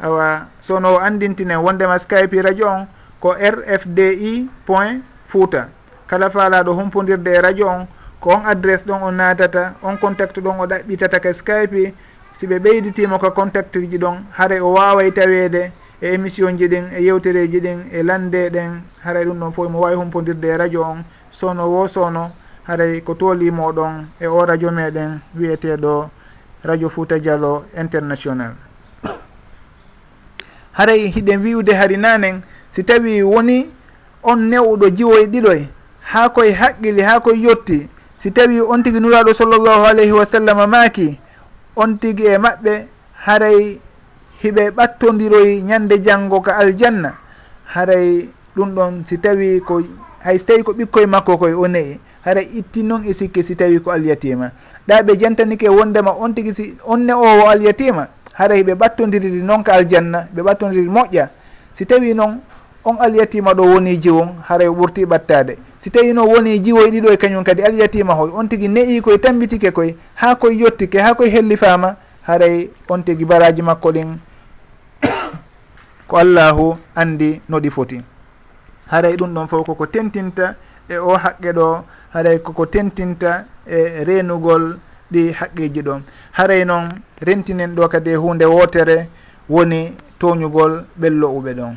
awa sono o andintine wondema skype radio on ko rfdi point fouta. Kala faalaɗo humpodirde e radio on ko on adresse ɗon o natata on contact ɗon o ɗaɓɓitata ka skype si ɓe ɓeyditima ko contact ji ɗon haray o waway tawede e émission ji ɗin e yewtereji ɗin e lande ɗen haray ɗum ɗon fof mo wawi humpodirde e radio on sono wo sono haray ko tolimoɗon e o radio meɗen wiyeteɗo radio fouta dialo international. Haray hiɗen wiwde hari nanen si tawi woni on newɗo jiwoye ɗiɗoy ha koye haqqili ha koye yetti si tawi on tigui nuraɗo sallllahu alayhi wa sallam maaki on tigi e maɓɓe haray hiɓe ɓattodiroy ñande janngo ka aljanna. Haray ɗum ɗon si tawi ko hay so tawi ko ɓikkoye makko koye o neyi haray itti noon e sikke si tawi ko alyatima. Ɗa ɓe jantanike wondema on tigi si on ne o alyatima. Haray ɓe ɓattodiriri noon ka aljanna ɓe ɓattodiri moƴƴa. Si tawi noon on alyatima ɗo woni jiwon haray ɓurti ɓattade. si tawi no woni jiwoye ɗiɗo e kañum kadi alyatima hoy on tigui neyi koye tambitike koye ha koye yettike ha koye hellifama haray on tigui baraji makko ɗin. Ko allahu andi no ɗi foti. Haray ɗum ɗon fof koko tentinta e o haqqe ɗo haray koko tentinta e renugol ɗi haqqiji ɗon haray noon rentinen ɗo kadi e hunde wotere woni toñugol ɓello uɓe ɗon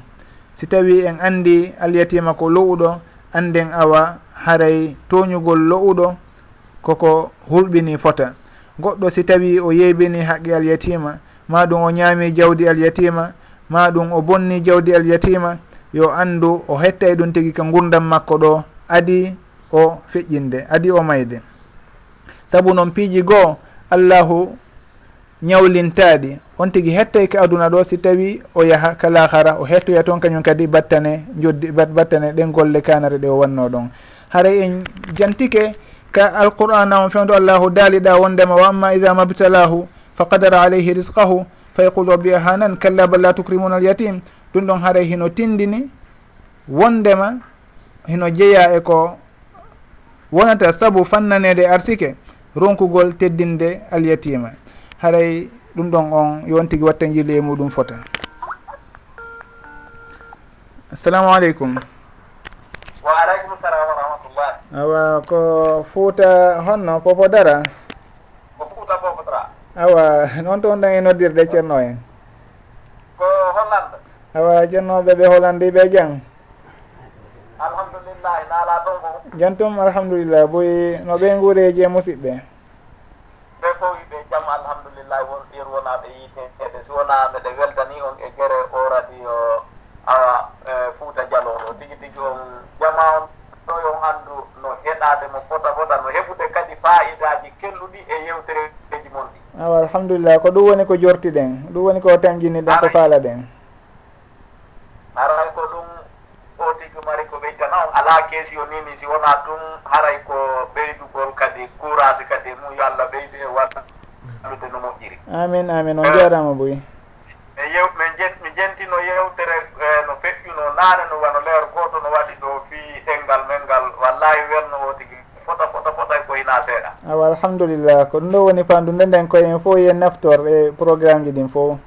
si tawi en andi alyatima ko lowuɗo anden awa haray toñugol lo'uɗo koko hulɓini fota. Goɗɗo si tawi o yeybini haqqe alyatima ma ɗum o ñaami jawdi alyatima ma ɗum o bonni jawdi alyatima yo andu o hetta e ɗum tigi ka gurdam makko ɗo adi o feƴƴinde adi o mayde. Saabu noon piiji goo allahu ñawlintaɗi on tigui hettay ka aduna ɗo si tawi o yaaha kalahara o hettoya toon kañum kadi battane joddi battane ɗen golle kanare ɗe o wanno ɗon. Haray en jantike ka alqur'ana on fewdo allahu daaliɗa wondema wa amma ida mabtalahu fa qadara alayhi risqahu fa yaqul rabbi ahanan kalla bal la tukrimuna al yatim ɗum ɗon haray hino tindini wondema hino jeeya e ko wonata saabu fannanede arsike ronkugol teddinde alyatima. haray ɗum ɗon on yon tigui watten jilli e muɗum fota. Assalamu aleykum. Wa aleykum salam wa rahmatullah. Awa ko fuuta honno popo dara ko fuuta popo dara awa noon to on ɗan e noddirde ceerno en. Ko hollande. Awa ceernoɓe ɓe hollande ɓe jang. Alhamdulillahi naala ɗon ko jantum alhamdulillah boyi no ɓe guureji e musidɓe. Ɓe ko wona mbeɗe weldani on e gere o radio awa e fouta dialoɗo tigi tigi on jama on ɗo yon anndu no heɗade mo fota fota no heɓude kadi fayidaji kelluɗi e yewtereji mon ɗi awa alhamdulillah ko ɗum woni ko jortiɗen ɗum woni ko tamjini ɗen ko faala ɗen aray ko ɗum o tigi mari ko ɓeytana on ala keesi o nini si wona ɗum haray ko ɓeydugol kadi courage kadi mum yo allah ɓeydu e wallude no moƴƴiri amin amin on jarama boyi e yew mi jentino yewtere e, no feƴƴuno naane no wano leer gooto no waɗi ɗo fii ɗenngal men ngal wallahi welno o tigi fota fota fota e ko hina seeɗa. Ah, awa alhamdulillah. Ko ɗum ɗo woni fandu nde nden koyen fof yen naftor e programme ji ɗin fof.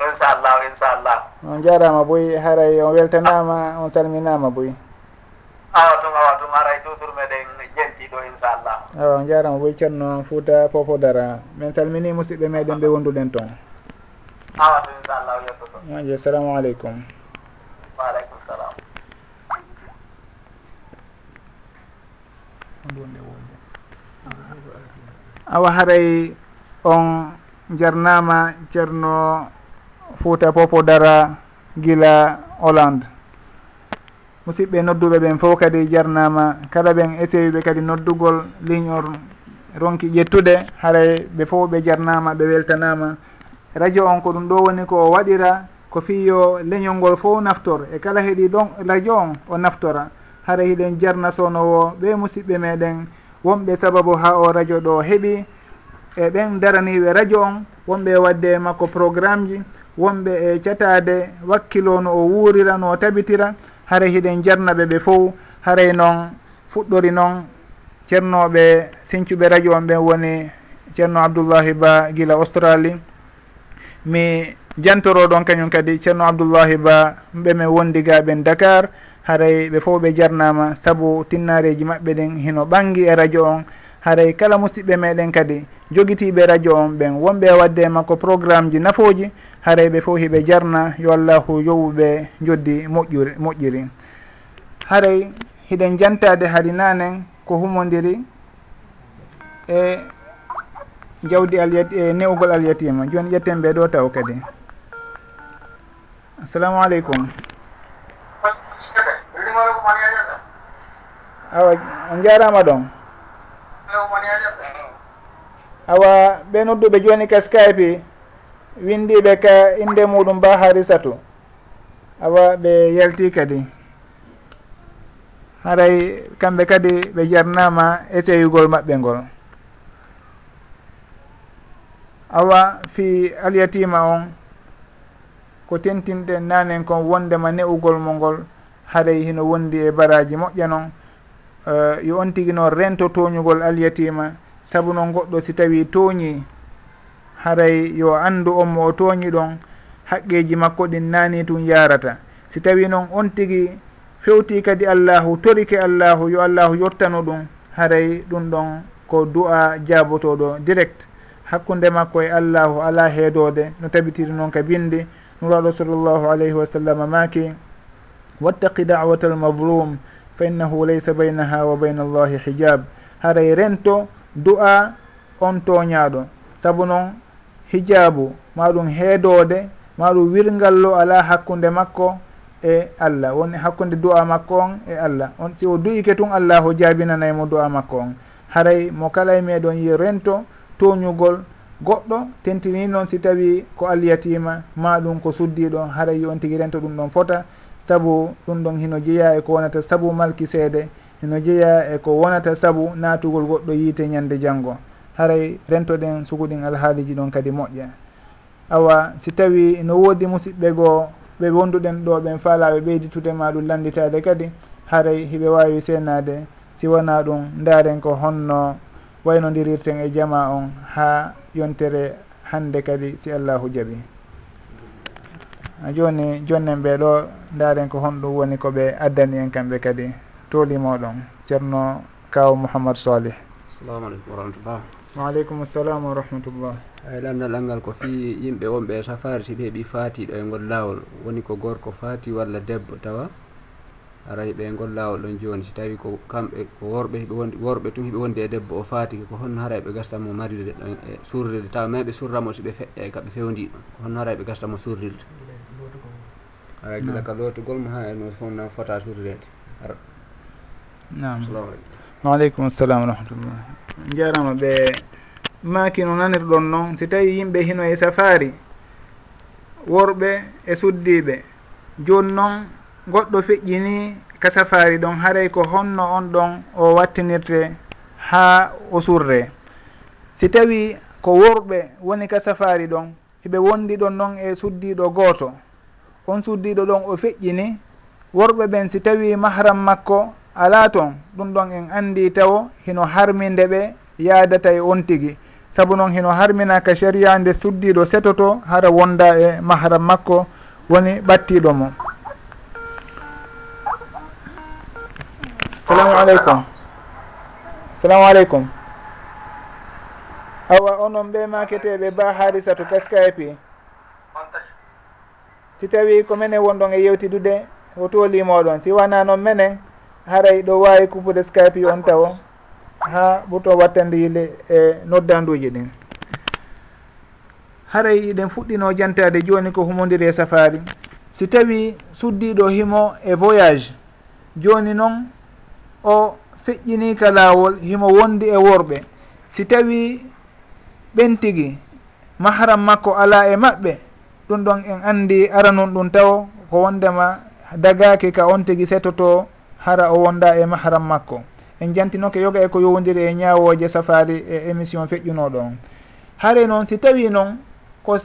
Inchallahu inchallah. On jarama boyi haray on weltanama on salminama boyi awa tun awa tun haray toujours meɗen jentiɗo inchallah. Awa on jarama boy ceerno fouta popodara min salmini musidɓe meɗen ɓe wonduɗen toon. awatu inchallahu yettoto aji ah, assalamu aleykum waaleykum salam. Awa haray on jarnama ceerno fouta popodara guila hollande. Musidɓe nodduɓe ɓen fof kadi jarnama kala ɓen essayiɓe kadi noddugol ligne on ronki ƴettude. Haray ɓe fof ɓe jarnama ɓe weltanama. radio on ko ɗum ɗo woni ko waɗira ko fiyo leñol ngol fof naftor. E kala heeɗi ɗon radio on o naftora. Hara hiɗen jarna sownowo ɓe musidɓe meɗen. Wonɓe sababu ha o radio ɗo heeɓi. E ɓen daraniɓe radio on wonɓe wadde makko programme ji. Wonɓe e catade wakkilo no o wuurira no o tabitira. Haray hiɗen jarnaɓe ɓe fof. Haray e noon fuɗɗori noon ceernoɓe sincuɓe radio on ɓen woni ceerno abdoullahi ba guila australie. mi jantoro ɗon kañum kadi ceerno abdoullahi ba ɓemin wondigaɓen dakar. Haray ɓe fof ɓe jarnama saabu tinnareji maɓɓe ɗen hino ɓangi e radio on. Haray kala musidɓe meɗen kadi jogitiɓe radio on ɓen wonɓe wadde e makko programme ji nafoji. Haray ɓe fof hiɓe jarna yo allahu yowuɓe joddi moƴƴuri moƴƴiri. Haray hiɗen jantade hari nanen ko humodiri e jawdi alyat e newugol alyatima joni ƴetten ɓe ɗo taw kadi. Assalamu aleykum. Awa on jarama ɗon? Awa ɓe nodduɓe joni ka skype windiɓe ka inde muɗum ba harisatu. Awa ɓe yalti kadi. Haray kamɓe kadi ɓe jarnama essayugol maɓɓe ngol. awa fi alyatima on ko tentinɗen nanen kon wondema ne'ugol mo ngol haray hino wondi e baraji moƴƴa noon uh, eh, yo on tigui noon rento toñugol alyatima saabu noon goɗɗo si tawi tooñi haray yo andu on mo o tooñi ɗon haqqeji makko ɗin nani tun yarata. Si tawi noon on tigui fewti kadi allahu torike allahu yo allahu yottanu ɗum haray ɗum ɗon ko du'a jabotoɗo direct. hakkude makko e allahu ala heedode. No tabitiri noon ka bindi. Nuraɗo sallllahu alayhi wa sallam maki wattaqi dawata almavlum fa innahu laysa baynaha wa bayna allahi hijab. Haray e rento du'a on toñaɗo saabu noon hijabu maɗum heedode maɗum wirgallo ala hakkude makko e allah. Woni hakkude du'a makko on e allah. On si o du'ike tun allahu jaabinanaymo du'a makko on. Haray mo kala e meɗon yi rento toñugol goɗɗo tentini noon si tawi ko alyatima ma ɗum ko suddiɗo haray on tigui rento ɗum ɗon fota saabu ɗum ɗon hino jeeya e ko wonata saabu malki seede hino jeeya e ko wonata saabu natugol goɗɗo yiite ñande janggo haray rentoɗen sukuɗin alhaaliji ɗon kadi moƴƴa. Awa si tawi no woodi musidɓe goo ɓe wonduɗen ɗo ɓen faalaɓe ɓeyditude ma ɗum landitade kadi haray hiɓe wawi senade si wona ɗum daren ko honno waynodirirten e jama on ha yontere hande kadi si allahu jaaɓi joni jonnen ɓe ɗo daren ko honɗum woni koɓe addani en kamɓe kadi. Toolimoɗon ceerno kaw mouhamadou salih. Assalamu aleykum warahmatullah. Waaleykum salam wa rahmatullah eyi lamdal angal ko fi yimɓe wonɓe safari si ɓe heeɓi faatiɗo e ngol laawol woni ko gorko faati walla debbo tawa. aray ɓe ngol laawol ɗon jooni. Si tawi ko kamɓe ko worɓe worɓe tun hiɓe wondi e debbo o faatiki ko honno haray ɓe gastanmo marirde ɗon e surrirde tawa maɓe surramo si ɓe feƴƴe e kaɓe fewndi ɗum ko honno haray ɓe gastamo surrirde aray gila ka lootugol mo ha eno fofna fota surrirede nam salamu aleykum waaleykum assalam wa rahmatullah. Jarama ɓe maaki no nanirɗon noon si tawi yimɓe hino e safari worɓe e suddiɓe joni noon goɗɗo feƴƴini kasafari ɗon haray ko honno on ɗon o wattinirte ha o surre si tawi ko worɓe woni kasafari ɗon hiɓe wondi ɗon noon e suddiɗo gooto. On suddiɗo ɗon o feƴƴini worɓe ɓen si tawi mahram makko ala toon ɗum ɗon en andi taw hino harminde ɓe yaadata e on tigui saabu noon hino harminaka sharia nde suddiɗo setoto hara wonda e mahram makko woni ɓattiɗo mo. salamu aleykum salamu aleykum awa onon ɓe maketeɓe ba harisatu par skype si tawi ko menen wonɗon e yewtidude o toolimoɗon si wona noon menen haray ɗo wawi kupude skype on taw ha ɓurto wattandile e noddanduji ɗin. Haray iɗen fuɗɗino jantade joni ko humodiri e safari. Si tawi suddiɗo himo e voyage joni noon o feƴƴinika laawol himo wondi e worɓe. Si tawi ɓen tigi mahram makko ala e maɓɓe ɗum ɗon en andi aranun ɗum taw ko wondema dagaki ka on tigi setoto hara o wonda e mahram makko. En jantinoke yoga e ko yowdiri e ñawoje safari e émission feƴƴunoɗo on. Haare noon si tawi noon ko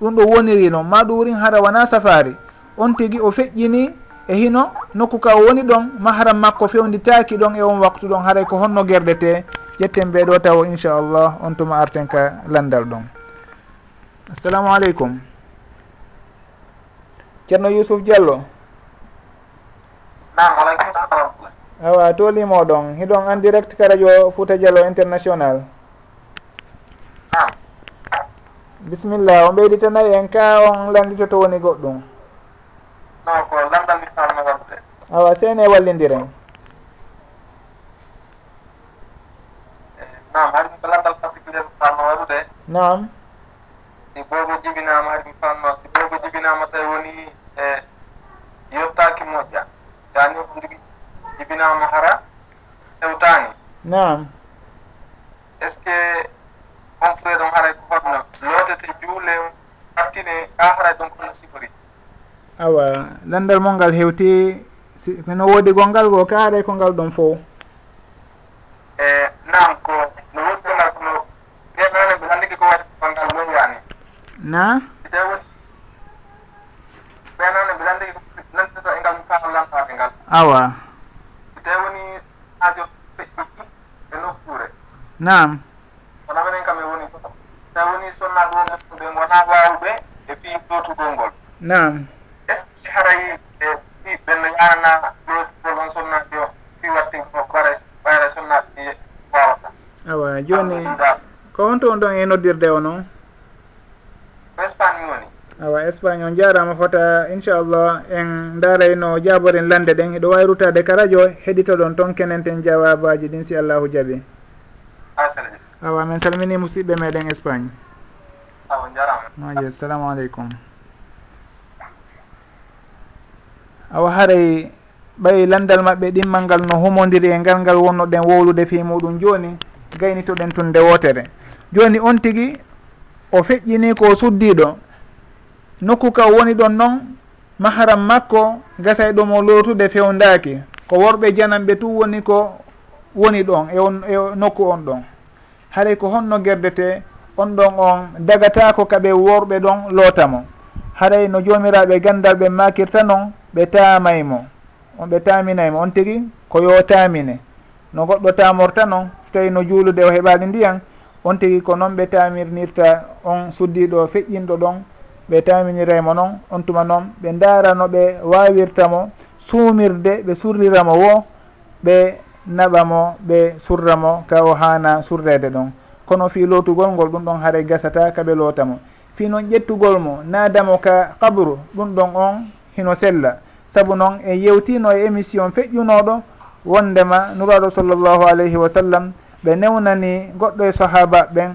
ɗum ɗo woniri noon ma ɗum wurin hara wona safari on tigi o feƴƴini e hino nokku ka woni ɗon mahram makko fewnditaki ɗon e on waktu ɗon haray ko honno gerdete ƴetten ɓeɗo taw inchallah on tuma arten ka landal ɗon. Assalamu aleykum. Ceerno yousuf diallo. Nam aleykum salam awa tolimo ɗon hiɗon en direct ka radio fouta diallo international. Bisimillah o ɓeyditanayi en ka on landito to woni goɗɗum. No ko awa sene wallidiren nam hadi ko landal particuliére fanno warude nam si boobo jibinama hadi fanno si boobo jibinama tawi woni eh, e yettaki moƴƴa. Yani ko jigi jibinama hara hewtani nam est ce que on fuye ɗon haray ko honno lootete juule hattine ha haray ɗon kono sifori awa landal mo ngal hewti no woodi gongal go ka aɗay ko ngal ɗon fo e nan ko no woɗɗongal kono ɓeɓere ɓe anndiki ko waɗi gongal moyani na ide woni ɓenane ɓe anndiki nantata e ngal kaalantade ngal. Awa. Ide woni ajo feƴƴi e nokkure nam wona minen kam e woni so woni sonna ɗo ɓe gona wawɓe e fi lotugol ngol. Nam arana ɗoɗol on sonnaɓe o fi watten ko ɓara ɓayra sonnaɓe wawata awa joni ko on to on ɗon e noddirde o noon espagne woni. Awa espagne on jarama fota inchallah en daaray no jaboren lande ɗen. Eɗo wawi rutade ka radio heɗito ɗon toon kenenten jawabaji ɗin si allahu jaaɓi. Awa min salmini musidɓe meɗen espagne. Awa jarama. Maje assalamu aleykum. awa haray ɓay landal maɓɓe ɗimmal ngal no humodiri e ngal ngal wonno ɗen wowlude fi muɗum joni gaynitoɗen tun ndewotere joni on tigui o feƴƴini ko suddiɗo. Nokku ka woni ɗon noon maharam makko gasay ɗum o lotude fewdaki ko worɓe janamɓe tu woni ko woni ɗon e on e nokku on ɗon. Haray ko honno gerdete on ɗon on dagatako kaɓe worɓe ɗon lootamo. Haray no jomiraɓe gandal ɓe makirta noon ɓe tamaymo on ɓe taminaymo on tigi ko yo tamine no goɗɗo tamorta noon so tawi no juulude o heɓali ndiyan on tigi ko noon ɓe tamirnirta on suddiɗo feƴƴinɗo ɗon ɓe taminiraymo noon on tuma noon ɓe ndaara no ɓe wawirtamo suumirde ɓe surriramo wo ɓe naɓamo ɓe surramo ka o hana surrede ɗon. Kono fi lootugol ngol ɗum ɗon haray gasata kaɓe lootamo fi noon ƴettugol mo naadamo ka kabru ɗum ɗon on hino sella. saabu noon e yewtino e émission feƴƴunoɗo wondema nuraɗo sallllahu alayhi wa sallam ɓe newnani goɗɗo e sahaba ɓen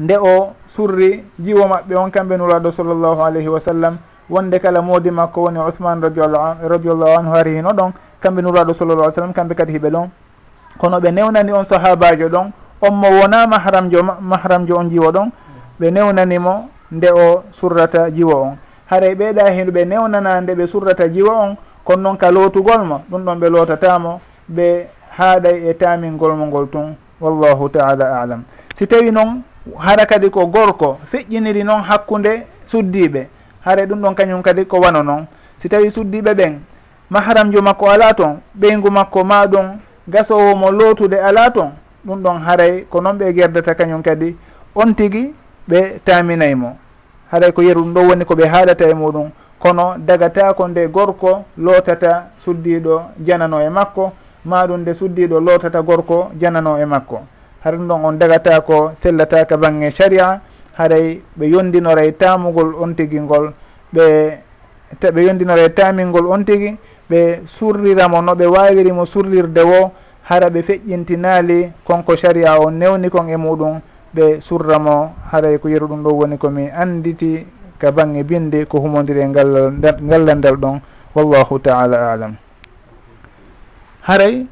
nde o surri jiwo maɓɓe on kamɓe nuraɗo sallllahu alayhi wa sallam wonde kala moodi makko woni ousmane radiallahu anhu hari hino ɗon kamɓe nuraɗo sallallah sallam kamɓe kadi hiɓe ɗon. Kono ɓe newnani on sahabajo ɗon on mo wona mahramjo mahramjo on jiwo ɗon ɓe newnanimo nde o surrata jiwo on. haray ɓeeɗa heno ɓe newnana nde ɓe surrata jiwa on kono noon ka lootugol mo ɗum ɗon ɓe lootatamo ɓe haaɗay e tamingol mo ngol tun. Wallahu taala alam. Si tawi noon hara kadi ko gorko feƴƴiniri noon hakkunde suddiɓe hara ɗum ɗon kañum kadi ko wano noon si tawi suddiɓe ɓen mahramjo makko ala toon ɓeygu makko ma ɗum gasowo lootude ala toon ɗum ɗon haray ko noon ɓe gerdata kañum kadi. On tigui ɓe taminaymo haɗay ko yeru ɗum ɗo woni koɓe haalata e muɗum. Kono dagata ko nde gorko lootata suddiɗo janano e makko maɗum nde suddiɗo lootata gorko janano e makko. Hara ɗum ɗon on dagata ko sellataka bangge sharia haray ɓe yondinoray tamugol on tigi ngol ɓe ɓe yondinoray tamingol on tigi ɓe surriramo no ɓe wawirimo surrirde wo hara ɓe feƴƴintinaali konko sharia o newni kon e muɗum. ɓe surramo haray ko yeru ɗum ɗo woni komi anditi ka bangge binde ko humodiri e ngallandal ɗon wallahu taala alam. Haray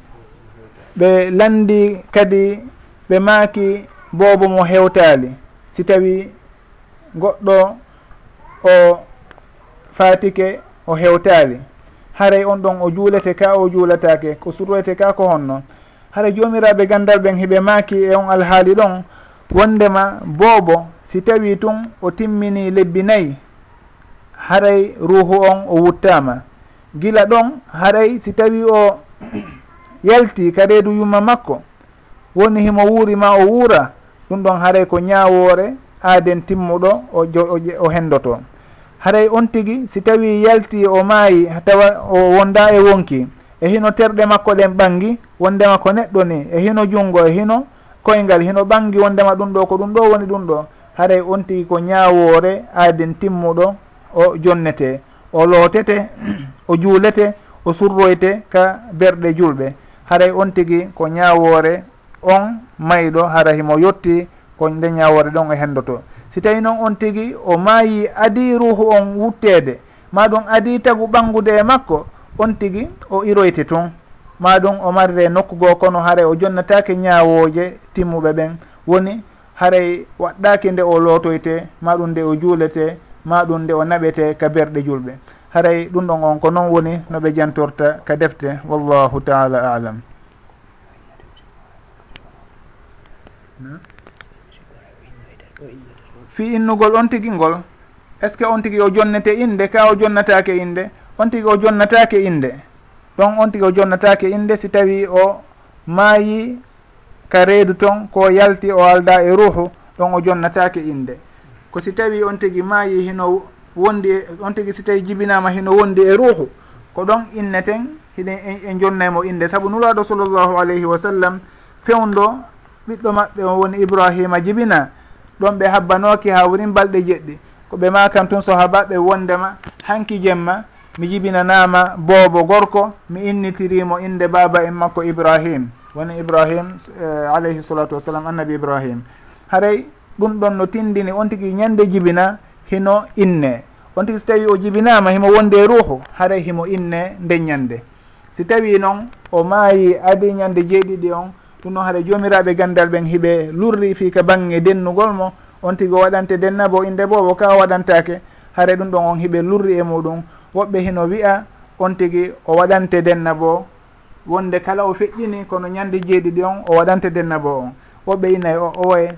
ɓe landi kadi ɓe maaki boobo mo hewtaali si tawi goɗɗo o fatike o hewtaali. Haray on ɗon o juulete ka o juulatake ko surroyte ka ko honno. Haray joomiraɓe gandal ɓen heɓe maaki e on alhaali ɗon wondema boobo si tawi tun o timmini lebbi nayyi haray ruhu on o wuttama gila ɗon haray si tawi o yalti ka reedu yumma makko woni himo wuuri ma o wuura ɗum ɗon haray ko ñawoore aaden timmuɗo o o hendoto haray on tigi si tawi yalti o maayi tawa o wonda e wonki e hino terɗe makko ɗen ɓangi wondema ko neɗɗo ni e hino junngo e hino koyngal hino ɓangi wondema ɗum ɗo ko ɗum ɗo woni ɗum ɗo. Haray on tigi ko ñawoore aaden timmuɗo o jonnete o lootete o juulete o surroyte ka berɗe julɓe. Haray on tigi ko ñawoore on mayɗo hara himo yetti ko nde ñawore ɗon o hendoto. Si tawi noon on tigi o maayi adi ruhu on wuttede ma ɗum adi tagu ɓangude e makko on tigi o iroyte tun ma ɗum o marre nokku goo kono haara o jonnatake ñaawooje timmuɓe ɓen. Woni haray waɗɗaki nde o lootoyte ma ɗum nde o juulete ma ɗum nde o naɓete ka berɗe julɓe. Haray ɗum ɗon on ko noon woni no ɓe jantorta ka defte. Wallahu taala alam. Fi innugol on tigi ngol est ce que on tigi o jonnete inde ka o jonnatake inde on tigi o jonnatake inde ɗon on tigi o jonnatake inde si tawi o maayi ka reedu ton ko yalti o alda e ruuhu ɗon o jonnatake inde ko si tawi on tigi maayi hino wondi e on tigi si tawi jibinama hino wondi e ruuhu ko ɗon inneten hiɗen e, e jonnaymo inde saabu nuraɗo sallllahu alayhi wa sallam fewndo ɓiɗɗo maɓɓe o woni ibrahima jibina ɗon ɓe habbanoki ha wonin balɗe jeɗɗi. Ko ɓe makan tun sahabaɓe wondema hanki jemma mi jibinanama boobo gorko mi innitirimo inde baba en makko ibrahim. Woni ibrahim uh, alayhi salatu wassalam annabi ibrahim. Haray ɗum ɗon no tindini on tigui ñande jibina hino inne. On tigui so tawi o jibinama himo wonde e ruuhu haray himo inne nde ñande. Si tawi noon o maayi adi ñande jeeɗiɗi on ɗum noon haɗa jomiraɓe gandal ɓen hiɓe lurri fi ka bangge dennugol mo. On tigui o waɗante dennabo inde boobo ka waɗantake haara ɗum ɗon on hiɓe lurri e muɗum. woɓɓe hino wiya on tigi o waɗante denna bo. Wonde kala o feƴƴini kono ñande jeeɗiɗi on o waɗante denna bo on. Woɓɓe inayi e o owoye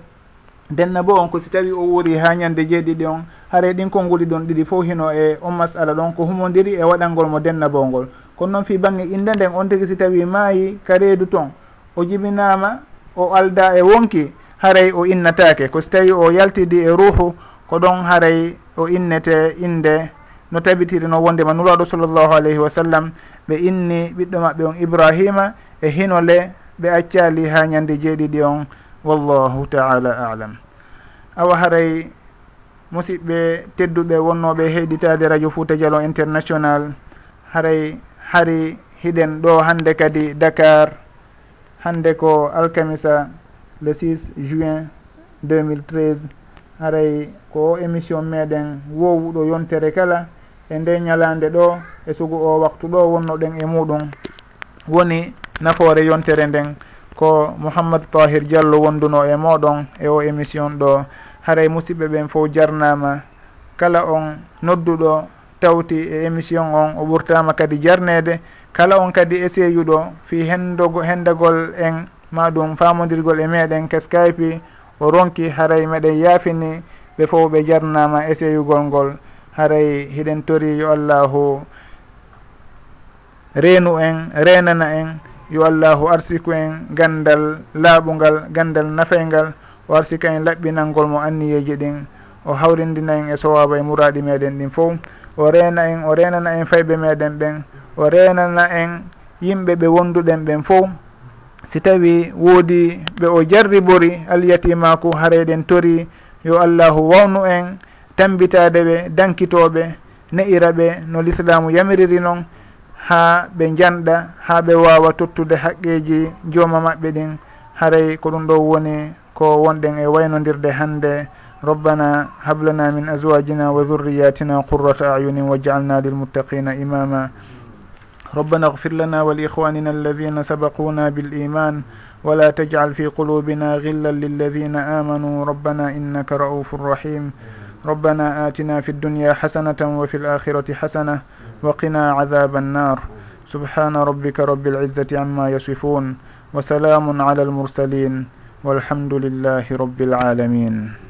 denna bo on ko si tawi o wuuri ha ñande jeeɗiɗi on. Haare ɗin konnguli ɗon ɗiɗi fof hino e on masala ɗon ko humodiri e waɗalngol mo denna bo ngol. Kono noon fi bange inde nden on tigi si tawi maayi ka reedu ton o jibinama o alda e wonki haray o innatake ko so tawi o yaltidi e ruuhu ko ɗon haray o innete inde no tabitiri tabitirino wondema nuraɗo sallllahu alayhi wa sallam ɓe inni ɓiɗɗo maɓɓe on ibrahima e hinole ɓe accali ha ñande jeeɗiɗi on. Wallahu taala alam. Awa haray musidɓe tedduɓe wonnoɓe heeɗitade radio fouta dialo international. Haray hari hiɗen ɗo hande kadi dakar hande ko alkamisa le 6 juin 2013 haray ko émission meɗen wowuɗo yontere kala. e nde ñalande ɗo e sugu o waktu ɗo wonnoɗen e muɗum. Woni nafoore yontere nden ko mouhammadou tahir diallo wonduno e moɗon e o émission ɗo. Haray musidɓe ɓen fof jarnama. Kala on nodduɗo tawti e émission on o ɓurtama kadi jarnede. Kala on kadi essayuɗo fi hendogo hendagol en maɗum famodirgol e meɗen ke skype o ronki haray meɗen yaafini ɓe fof ɓe jarnama essayugol ngol. haray hiɗen tori yo allahu reenu en renana en yo allahu arsiku en gandal laaɓugal gandal nafaygal o arsika en laɓɓinalngol mo anniyeji ɗin o hawrindina en e sowaba e muraɗi meɗen ɗin fof o rena en o renana en fayɓe meɗen ɓen o renana en yimɓe ɓe wonduɗen ɓen fof. Si tawi woodi ɓe o jarribori alyatimako hareɗen tori yo allahu wawnu en tambitade ɓe dankitoɓe ne'ira ɓe no l'islamu yamiriri noon ha ɓe janɗa ha ɓe wawa tottude haqqeji jooma maɓɓe ɗin haray ko ɗum ɗo woni ko wonɗen e waynodirde hande rabbana hablana min azwajina wa dhurriyatina qurrata ayunin wa jaalna lilmuttaqina imama ربنا اغفر لنا ولإخواننا الذين سبقونا بالإيمان ولا تجعل في قلوبنا غلا للذين آمنوا ربنا إنك رؤوف رحيم ربنا آتنا في الدنيا حسنة وفي الآخرة حسنة وقنا عذاب النار. سبحان ربك رب العزة عما يصفون وسلام على المرسلين والحمد لله رب العالمين.